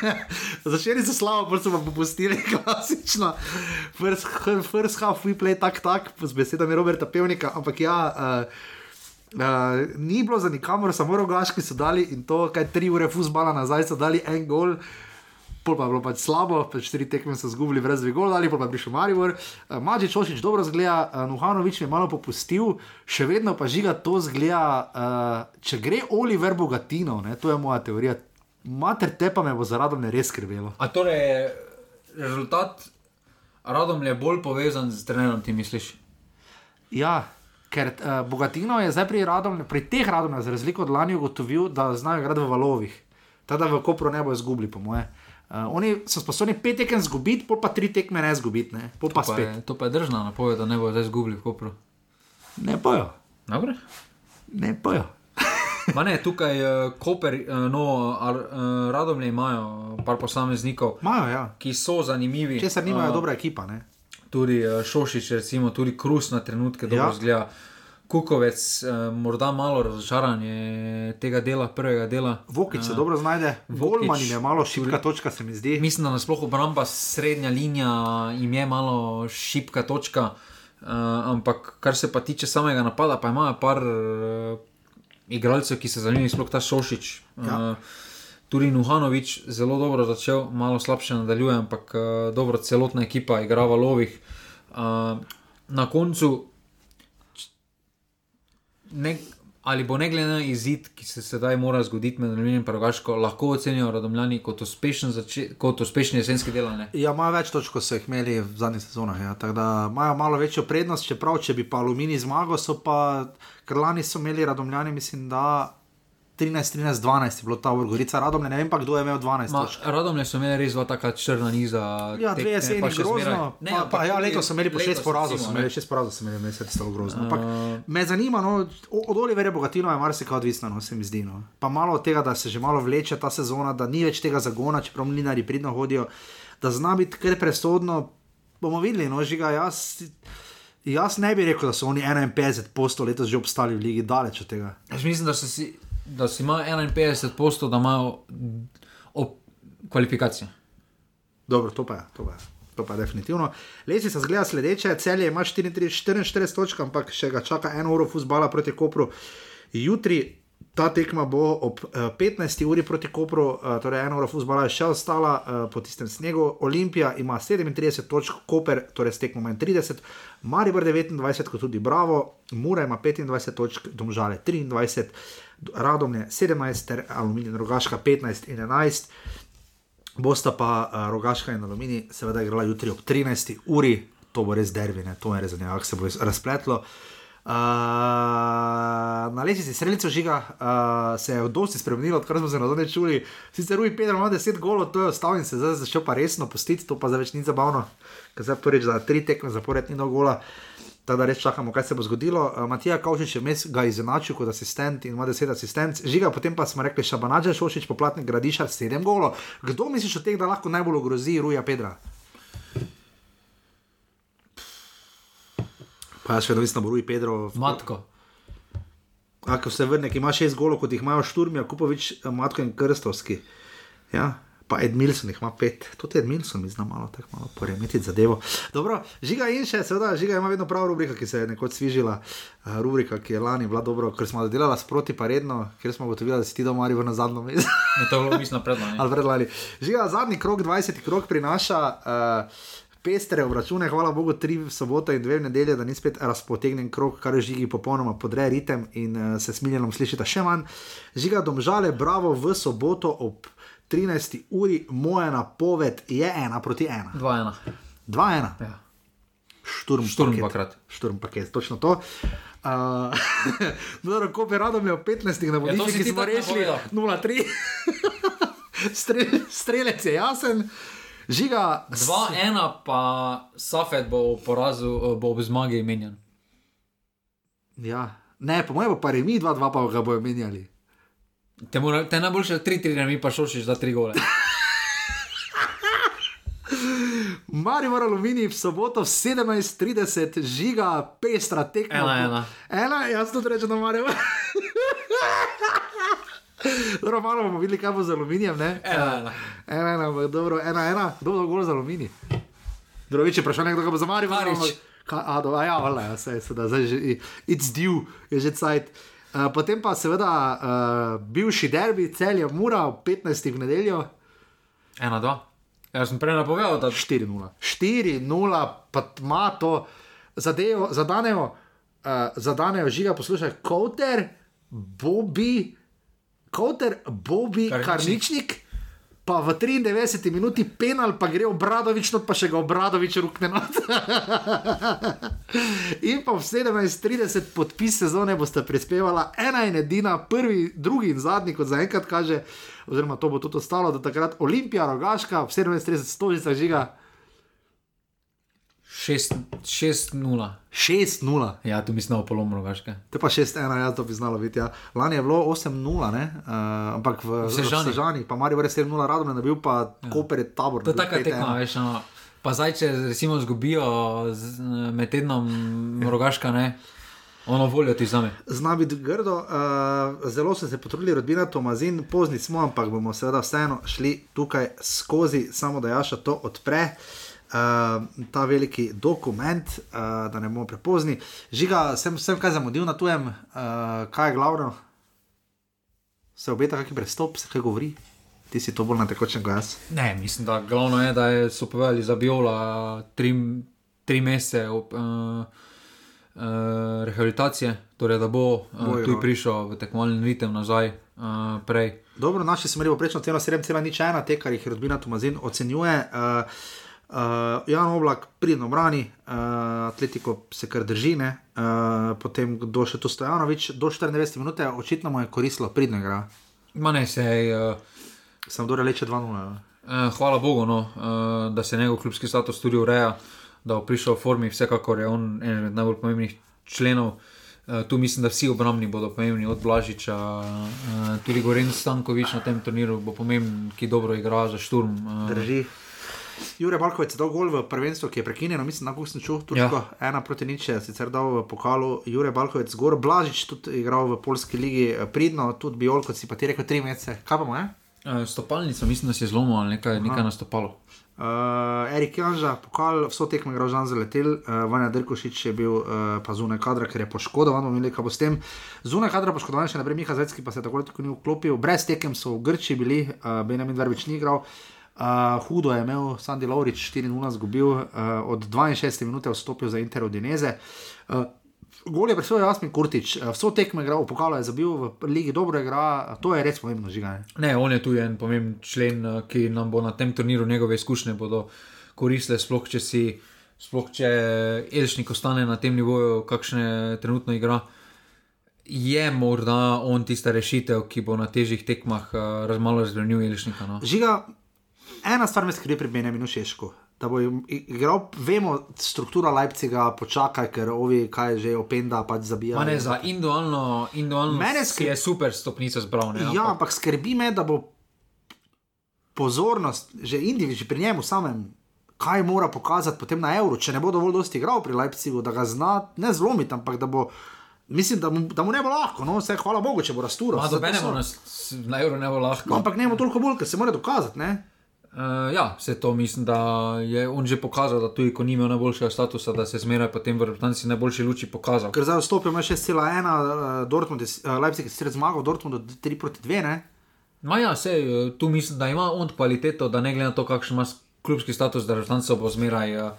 Začeli so slabo, pol so pa popustili, klasično. First, first half we play tak, tak, z besedami Roberta Pevnika, ampak ja. Uh, Uh, ni bilo za nikamor, samo rogaški so dali in to, kaj tri ure fusbala nazaj so dali en gol, pol pa je bilo pač slabo, pač štiri tekme so zgubili, brez dve gol dali, pol pa je prišel Maribor. Uh, Mačič Ošič dobro zgleda, uh, Nuhanovič je malo popustil, še vedno pa žiga to zgleda, uh, če gre Oliver Bogatino, ne, to je moja teorija. Mater te pa me bo zaradi me res skrbelo. A torej je rezultat Radom je bolj povezan z trenerom, ti misliš? Ja, ker uh, Bogatino je zdaj pri, radom, pri teh radomljah, za razliko od lani, ugotovil, da znajo igrati v valovih. Tada v Kopru ne bo izgubili, po moje. Uh, oni so sposobni pet tekem zgubiti, pol pa tri tekme ne zgubiti, ne? pol pa je, to pa je držna napoved, da ne bo zdaj izgubili v Kopru. Ne bojo, Dobre. ne bojo. Ma ne, tukaj uh, Koper, uh, no, ar, uh, Radomlje imajo par posameznikov, Imajo, ja. ki so zanimivi. Česar nimajo, Eh, dobra ekipa. Ne? Tudi uh, Šošič, recimo, tudi Krus na trenutke dobro ja. zgleda. Kukovec, uh, morda malo razočaranje tega dela, prvega dela. Vokič se dobro znajde, Volman je malo šipka točka, se mi zdi. Mislim, da nasploh obramba, srednja linija jim je malo šipka točka, uh, ampak kar se pa tiče samega napada, pa imajo par uh, igralcev, ki se zanimajo, sploh ta Šošič. Ja. Uh, Tudi Nuhanovič zelo dobro začel, malo slabše nadaljuje, ampak uh, dobro, celotna ekipa igra v lovih. Uh, na koncu, ne, ali bo ne glede na izid, ki se sedaj mora zgoditi med Aluminiem in Rogaško, lahko ocenijo Radomljani kot uspešen, zače, kot uspešni jesenski delovne. Ja, imajo več točk, kot so jih imeli v zadnjih sezonah. Ja. Tako da imajo malo večjo prednost, čeprav če bi pa Alumini zmagal, so pa, ker lani so imeli Radomljani, mislim, da 13, 13, 12 je bilo ta Gorica Radomlje, ne vem pa kdo je imel 12 Ma, točk. Radomlje so imeli res dva taka črna niza. Ja, dve jeseni, pa grozno. zmeraj- Ne, Ne, pa, pa, ampak ja, letos so imeli po šest porazov, so ne. imeli šest porazov, so imeli mesec, stalo grozno. Ampak Uh, me zanima, no, od Olivera Bogatino je marsikaj odvisno, no, se mi zdi. No. Pa malo od tega, da se že malo vleče ta sezona, da ni več tega zagona, čeprav mlinari pridno hodijo, da zna biti kar presodno. Bomo videli, no, žiga jaz. Jaz ne bi rekel, da so oni 51 postov letos že obstali v ligi, daleč od tega. jaz mislim, da, so si, da si imajo 51 postov, da imajo op, kvalifikacije. Dobro, to pa je. To pa je. To pa je definitivno. Lesi se zgleda sledeče, celje ima 34, 44 točk, ampak še ga čaka eno uro fusbala proti Kopru. Jutri ta tekma bo ob eh, 15. uri proti Kopru, eh, torej eno uro fusbala je še ostala eh, po tistem snegu. Olimpija ima 37 točk, Koper, torej s tekmo manj 30, Maribor 29, kot tudi Bravo, Mura ima 25 točk, Domžale 23, Radomlje 17, ter Aluminij in Rogaška 15 in 11. Bosta pa uh, Rogaška in Alumini, seveda, igrala jutri ob 13. uri, to bo res dervine, to je res zanimivo, kako se bo razpletlo. Uh, na lesici strelico žiga uh, se je dosti spremenilo, odkar smo se na zadnje čuli. Sicer Rui Pedro ima 10 golov, to je ostal in se zdaj začel pa resno postiti, to pa zdaj več ni zabavno, ker zdaj prvič za tri tekme zapored ni do gola. Tako da res čakamo, kaj se bo zgodilo. Uh, Matija Kavčič je mes ga izenačil kot asistent in ima 10 asistent. Žiga, potem pa smo rekli, Šabanađa Šošič, poplatnik Gradiša, 7 golov. Kdo misliš od teh, da lahko najbolj ogrozi Ruja Pedra? Pa še vedno mislim, da bo Ruj Pedro. Matko. Ako se vrne, ki ima 6 golov, kot jih imajo Šturmija, Kupovič, Matko in Krstovski. Ja. Pa Edmilson jih ima pet, tudi Edmilson mi zna malo tako malo poremeti zadevo. Dobro, žiga in še, seveda, žiga ima vedno prav rubrika, ki se je nekoč svižila. Uh, rubrika, ki je lani bila dobro, ker smo delali sproti pa redno, ker smo ugotovili, da si ti doma na zadnjo mesto. Ne, to je bilo, mislim, predlani. Ali predlani. Žiga, zadnji krok, 20. krok prinaša. Uh, Pestre obračune, hvala Bogu, tri v soboto in dve v nedeljo, da ni spet razpotegnjen krok, kar žigi popolnoma podre ritem in uh, se smiljenom slišita še manj. Žiga domžale, bravo v soboto ob 13. uri, moja napoved je ena proti ena. 2-1. 2-1. Ja. Šturm, Šturm paket. dvakrat. Šturm paket, točno to. Uh, no, ko bi rado imel 15 na Ja, vodišču, si ki smo rešili napovedal. 0-3. Strel, strelec je jasen. Žiga, 2-1, pa Safet bo porazu, eh, bo v zmagi menjen. Ja. Ne, po mojem pa remi 2-2, pa ga bojo menjali. Te, mora, te najboljše 3-3, mi pa šošiš za 3 gole. Mari mora aluminij v soboto v 17:30, žiga, pestra tekma. Ena, ena. Ena, jaz to rečem, da mare. Dobro, malo bomo videli, kaj bo z aluminijem. Ne? Ena, ena. Ena, ena, dobro, ena, ena, kdo bo gol za aluminij. Drugič je vprašanje, kdo bo za Marijo. Karič. A, do, a ja, vala, ja, se, seveda, zdaj že, it's due, je že cajt. Uh, potem pa seveda uh, bivši derbi, cel je mura, 15. v nedeljo, 1-2. Jaz sem prej napovedal, da 4-0. 4-0, pa ima to, zadejo, zadanejo, uh, zadanejo žiga, poslušaj, Kouter, Bobby, Kouter, Bobby, Karničnik. Karničnik. Pa v 93 minuti penal, pa gre obradovič, not pa še ga obradovič rukne. not. in pa v 17:30 podpis sezone boste prispevala ena in edina, prvi, drugi in zadnji, kot zaenkrat kaže, oziroma to bo tudi ostalo, do takrat Olimpija, Rogaška, v 17:30 stolica žiga 6-0. 6-0. Ja, tu mislim na polom rogaške. To je pa 6-1, ja, to bi znalo biti. Ja. Lani je bilo 8-0, ne? uh, ampak v Sežani. Sežani, pa Marijo je 7-0, radom je bil pa ja. Koper je tabor. To je taka 5:1. tekma, veš. No. Pa zdaj, če recimo zgubijo z, med tednom rogaška, ne, ono volijo ti zame. Zna biti grdo, uh, zelo so se potrudili, rodbina Tomazin, pozni smo, ampak bomo seveda vseeno šli tukaj skozi, samo da Jaša to odpre. Uh, ta veliki dokument, uh, da ne bomo prepozni. Žiga, sem, sem kaj zamudil na tujem, uh, kaj je glavno? Se obeta kakšen prestop, se kaj govori? Ti si to bolj na tekočem kot jaz. Ne, mislim, da glavno je, da je, so povedali za Biola tri, tri mesece ob, uh, uh, rehabilitacije, torej da bo uh, tu igral. prišel v tekmovalni ritem nazaj uh, prej. Dobro, naši smo imeli poprečno ceno 7,01, te, kar jih rodbina Tomazin ocenjuje. Uh, uh, Jan Oblak pridno brani, uh, Atletiko se kar drži, ne? uh, potem kdo še tu Stojanovič, do 94 minut, očitno mu je koristilo, pridno igra. Ma ne, sej, uh, Sem dobro reče 2-0. ja. uh, hvala Bogu, no, uh, da se njegov klubski status tudi ureja, da bo prišel v formi, vsekakor je on eden od najbolj pomembnih členov. Uh, tu mislim, da vsi obrambni bodo pomembni, od Blažiča, uh, tudi Goren Stankovič na tem turniru bo pomemben, ki dobro igra za šturm. Uh, Drži. Jure Balkovec je dal gol v prvenstvu, ki je prekinjeno, mislim, da sem čutil, turško, ja. ena proti nič, sicer dal v pokalu. Jure Balkovec, zgor Blažič, tudi igral v polski ligi, eh, pridno, tudi Biol, kot si pa ti rekel, tri mesece. Kaj pa mu je? uh, stopalnica, mislim, da se je zlomil ali nekaj, nekaj nastopalo. Uh, Erik Janža, pokal, vso tekmo je igral Žan Zaletel, uh, Vanja Drkošič je bil uh, pa zunaj kadra, ker je poškodovan, bomo imeli kaj bo s tem. Zunaj kadra poškodovan, še naprej Miha Zecki pa se tako ali tako ni vklopil, brez tekem so v Grči bili, uh, Benjamin Verbič ni igral. Uh, hudo je imel Sandy Laurič 4-0 zgubil, uh, od 62 minut je vstopil za Inter Udineze. Uh, Gol je presojal Jasmin Kurtič, uh, vso tekmo je igral, v pokalu je zabil, v ligi dobro igra, to je res pomembno žiganje. Ne, on je tu en pomemben člen, eh, ki nam bo na tem turniru njegove izkušnje bodo koristile, sploh če si, sploh če Elšnik ostane na tem nivoju, kakšne trenutno igra. Je morda on tista rešitev, ki bo na težjih tekmah uh, malo razbremenil Elšnika. No? Žiga, ena stvar me skrbi pri Benjaminu Šešku. Da bo igral, vemo, struktura Leipziga, počakaj, ker ovi, kaj je že openda, pač zabija. Ne, za individualno, individualno Mene skrbi- je super stopnica zbral. Ne, Ja, ampak skrbi me, da bo pozornost, že individualno pri njemu samem, kaj mora pokazati potem na evro, če ne bo dovolj dosti igral pri Leipzigu, da ga zna ne zlomiti, ampak da bo. Mislim, da mu, da mu ne bo lahko, no, vse hvala Bogu, če bo rasturo. Dobenemu na, na evro ne bo lahko. Ampak ne bo toliko bolj, ker se mora dokazati. Ne? Uh, ja, vse to mislim, da je on že pokazal, da tudi ko ni imel najboljšega statusa, da se zmeraj potem v reprezentanci najboljši luči pokazal. Ker zdaj vstopil ima 6,1, uh, Dortmund je, uh, Leipzig je sicer zmagal, Dortmund 3 proti 2, ne? Ma ja, sej, eh, tu mislim, da ima on kvaliteto, da ne glede na to, kakšen ima klubski status, da reprezentanca bo zmeraj uh,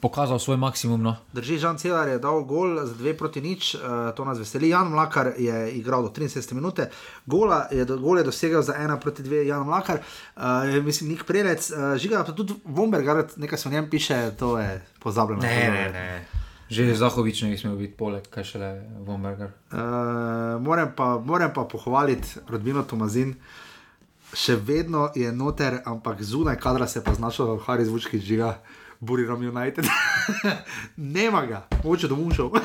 pokazal svoj maksimum. No. Drži, Žan Celar je dal gol za 2 proti nič, uh, to nas veseli. Jan Mlakar je igral do 73 minute, gola je, do- gol je dosegel za 1 proti 2, Jan Mlakar, uh, mislim, nik prelec, uh, žiga pa tudi Vombergar, nekaj se o njem piše, to je pozabljeno. ne. Že Zahovič ne bi smel biti poleg, kaj šele Vomberger. Uh, moram, pa, moram pa pohvaliti rodbino Tomazin. Še vedno je noter, ampak zunaj kadra se pa znašel Harry Zvučki žiga, Buriram United. Nema ga, moče domov šel.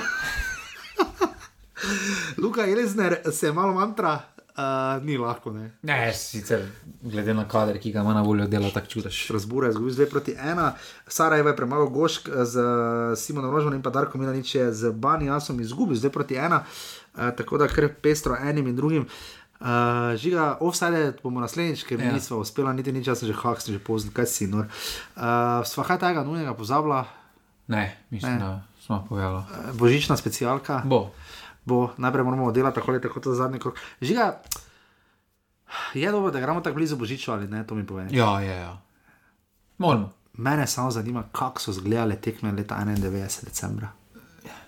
Luka Elizner se je malo mantra, uh, ni lahko, ne. Ne, sicer glede na kader, ki ga ima na voljo, dela tako čudež. Strasbura je izgubil 2 proti 1, Sarajevo je premagal Gošk z Simonom Rožmanom in pa Darko Milanič je z Bani Jasom izgubil 2 proti 1, uh, tako da kar pestro enim in drugim. Uh, žiga, offside bomo naslednjič, ker Ja. nismo uspeli niti nič, jaz sem že hak, sem že pozn, kaj si nor. Uh, sva kaj tega nujnega pozabila, Ne, mislim, Ne. da smo povedali. uh, božična specialka. Bo. bo, najprej moramo delati tako ali tako to zadnji krok. Žiga, je dobro, da gremo tako blizu božiču ali ne, to mi pove. Ja, ja, ja. Moramo. Mene samo zanima, kako so izgledale tekme leta 91. decembra.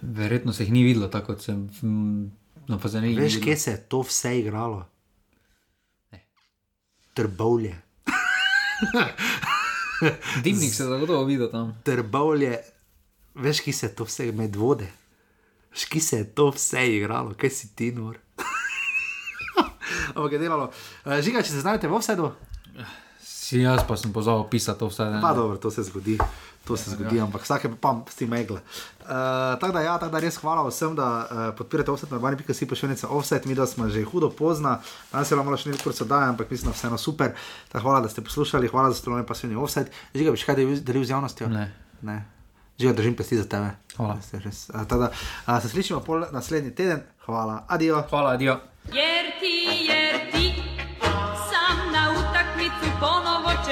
Verjetno se jih ni videlo, tako kot sem mm, na Fazenih. Veš, kje se je to vse igralo? Ne. Trbovlje. Dimnik se zagotovo vidi tam. Trbovlje, veš, ki se je to vse med vode. Veš, ki se je to vse igralo, kaj si ti nor. Ampak je delalo. Eh, Žiga, če se znajdete v vsedu, Si jaz pa sem pozval pisati to vse. ne. pa dobro, to se zgodi. To se zgodi, ampak vsake pa s tem megle. Uh, tako da, ja, tako da res hvala vsem, da uh, podpirate offset na bani, pika si pošiljnica offset, mi da smo že hudo pozna, danes je bilo malo še nekaj kurca, ampak mislim, da vseeno super. Tako hvala, da ste poslušali, hvala za stolovanje pasivni offset. Žiga, bi še kaj delil- delil z javnostjo? Ne. ne. Žiga, držim pesti za tebe. Hvala. Ste res, uh, tako da, uh, se slišimo pol naslednji teden. Hvala, adijo. Hvala, adijo. Jer ti, jer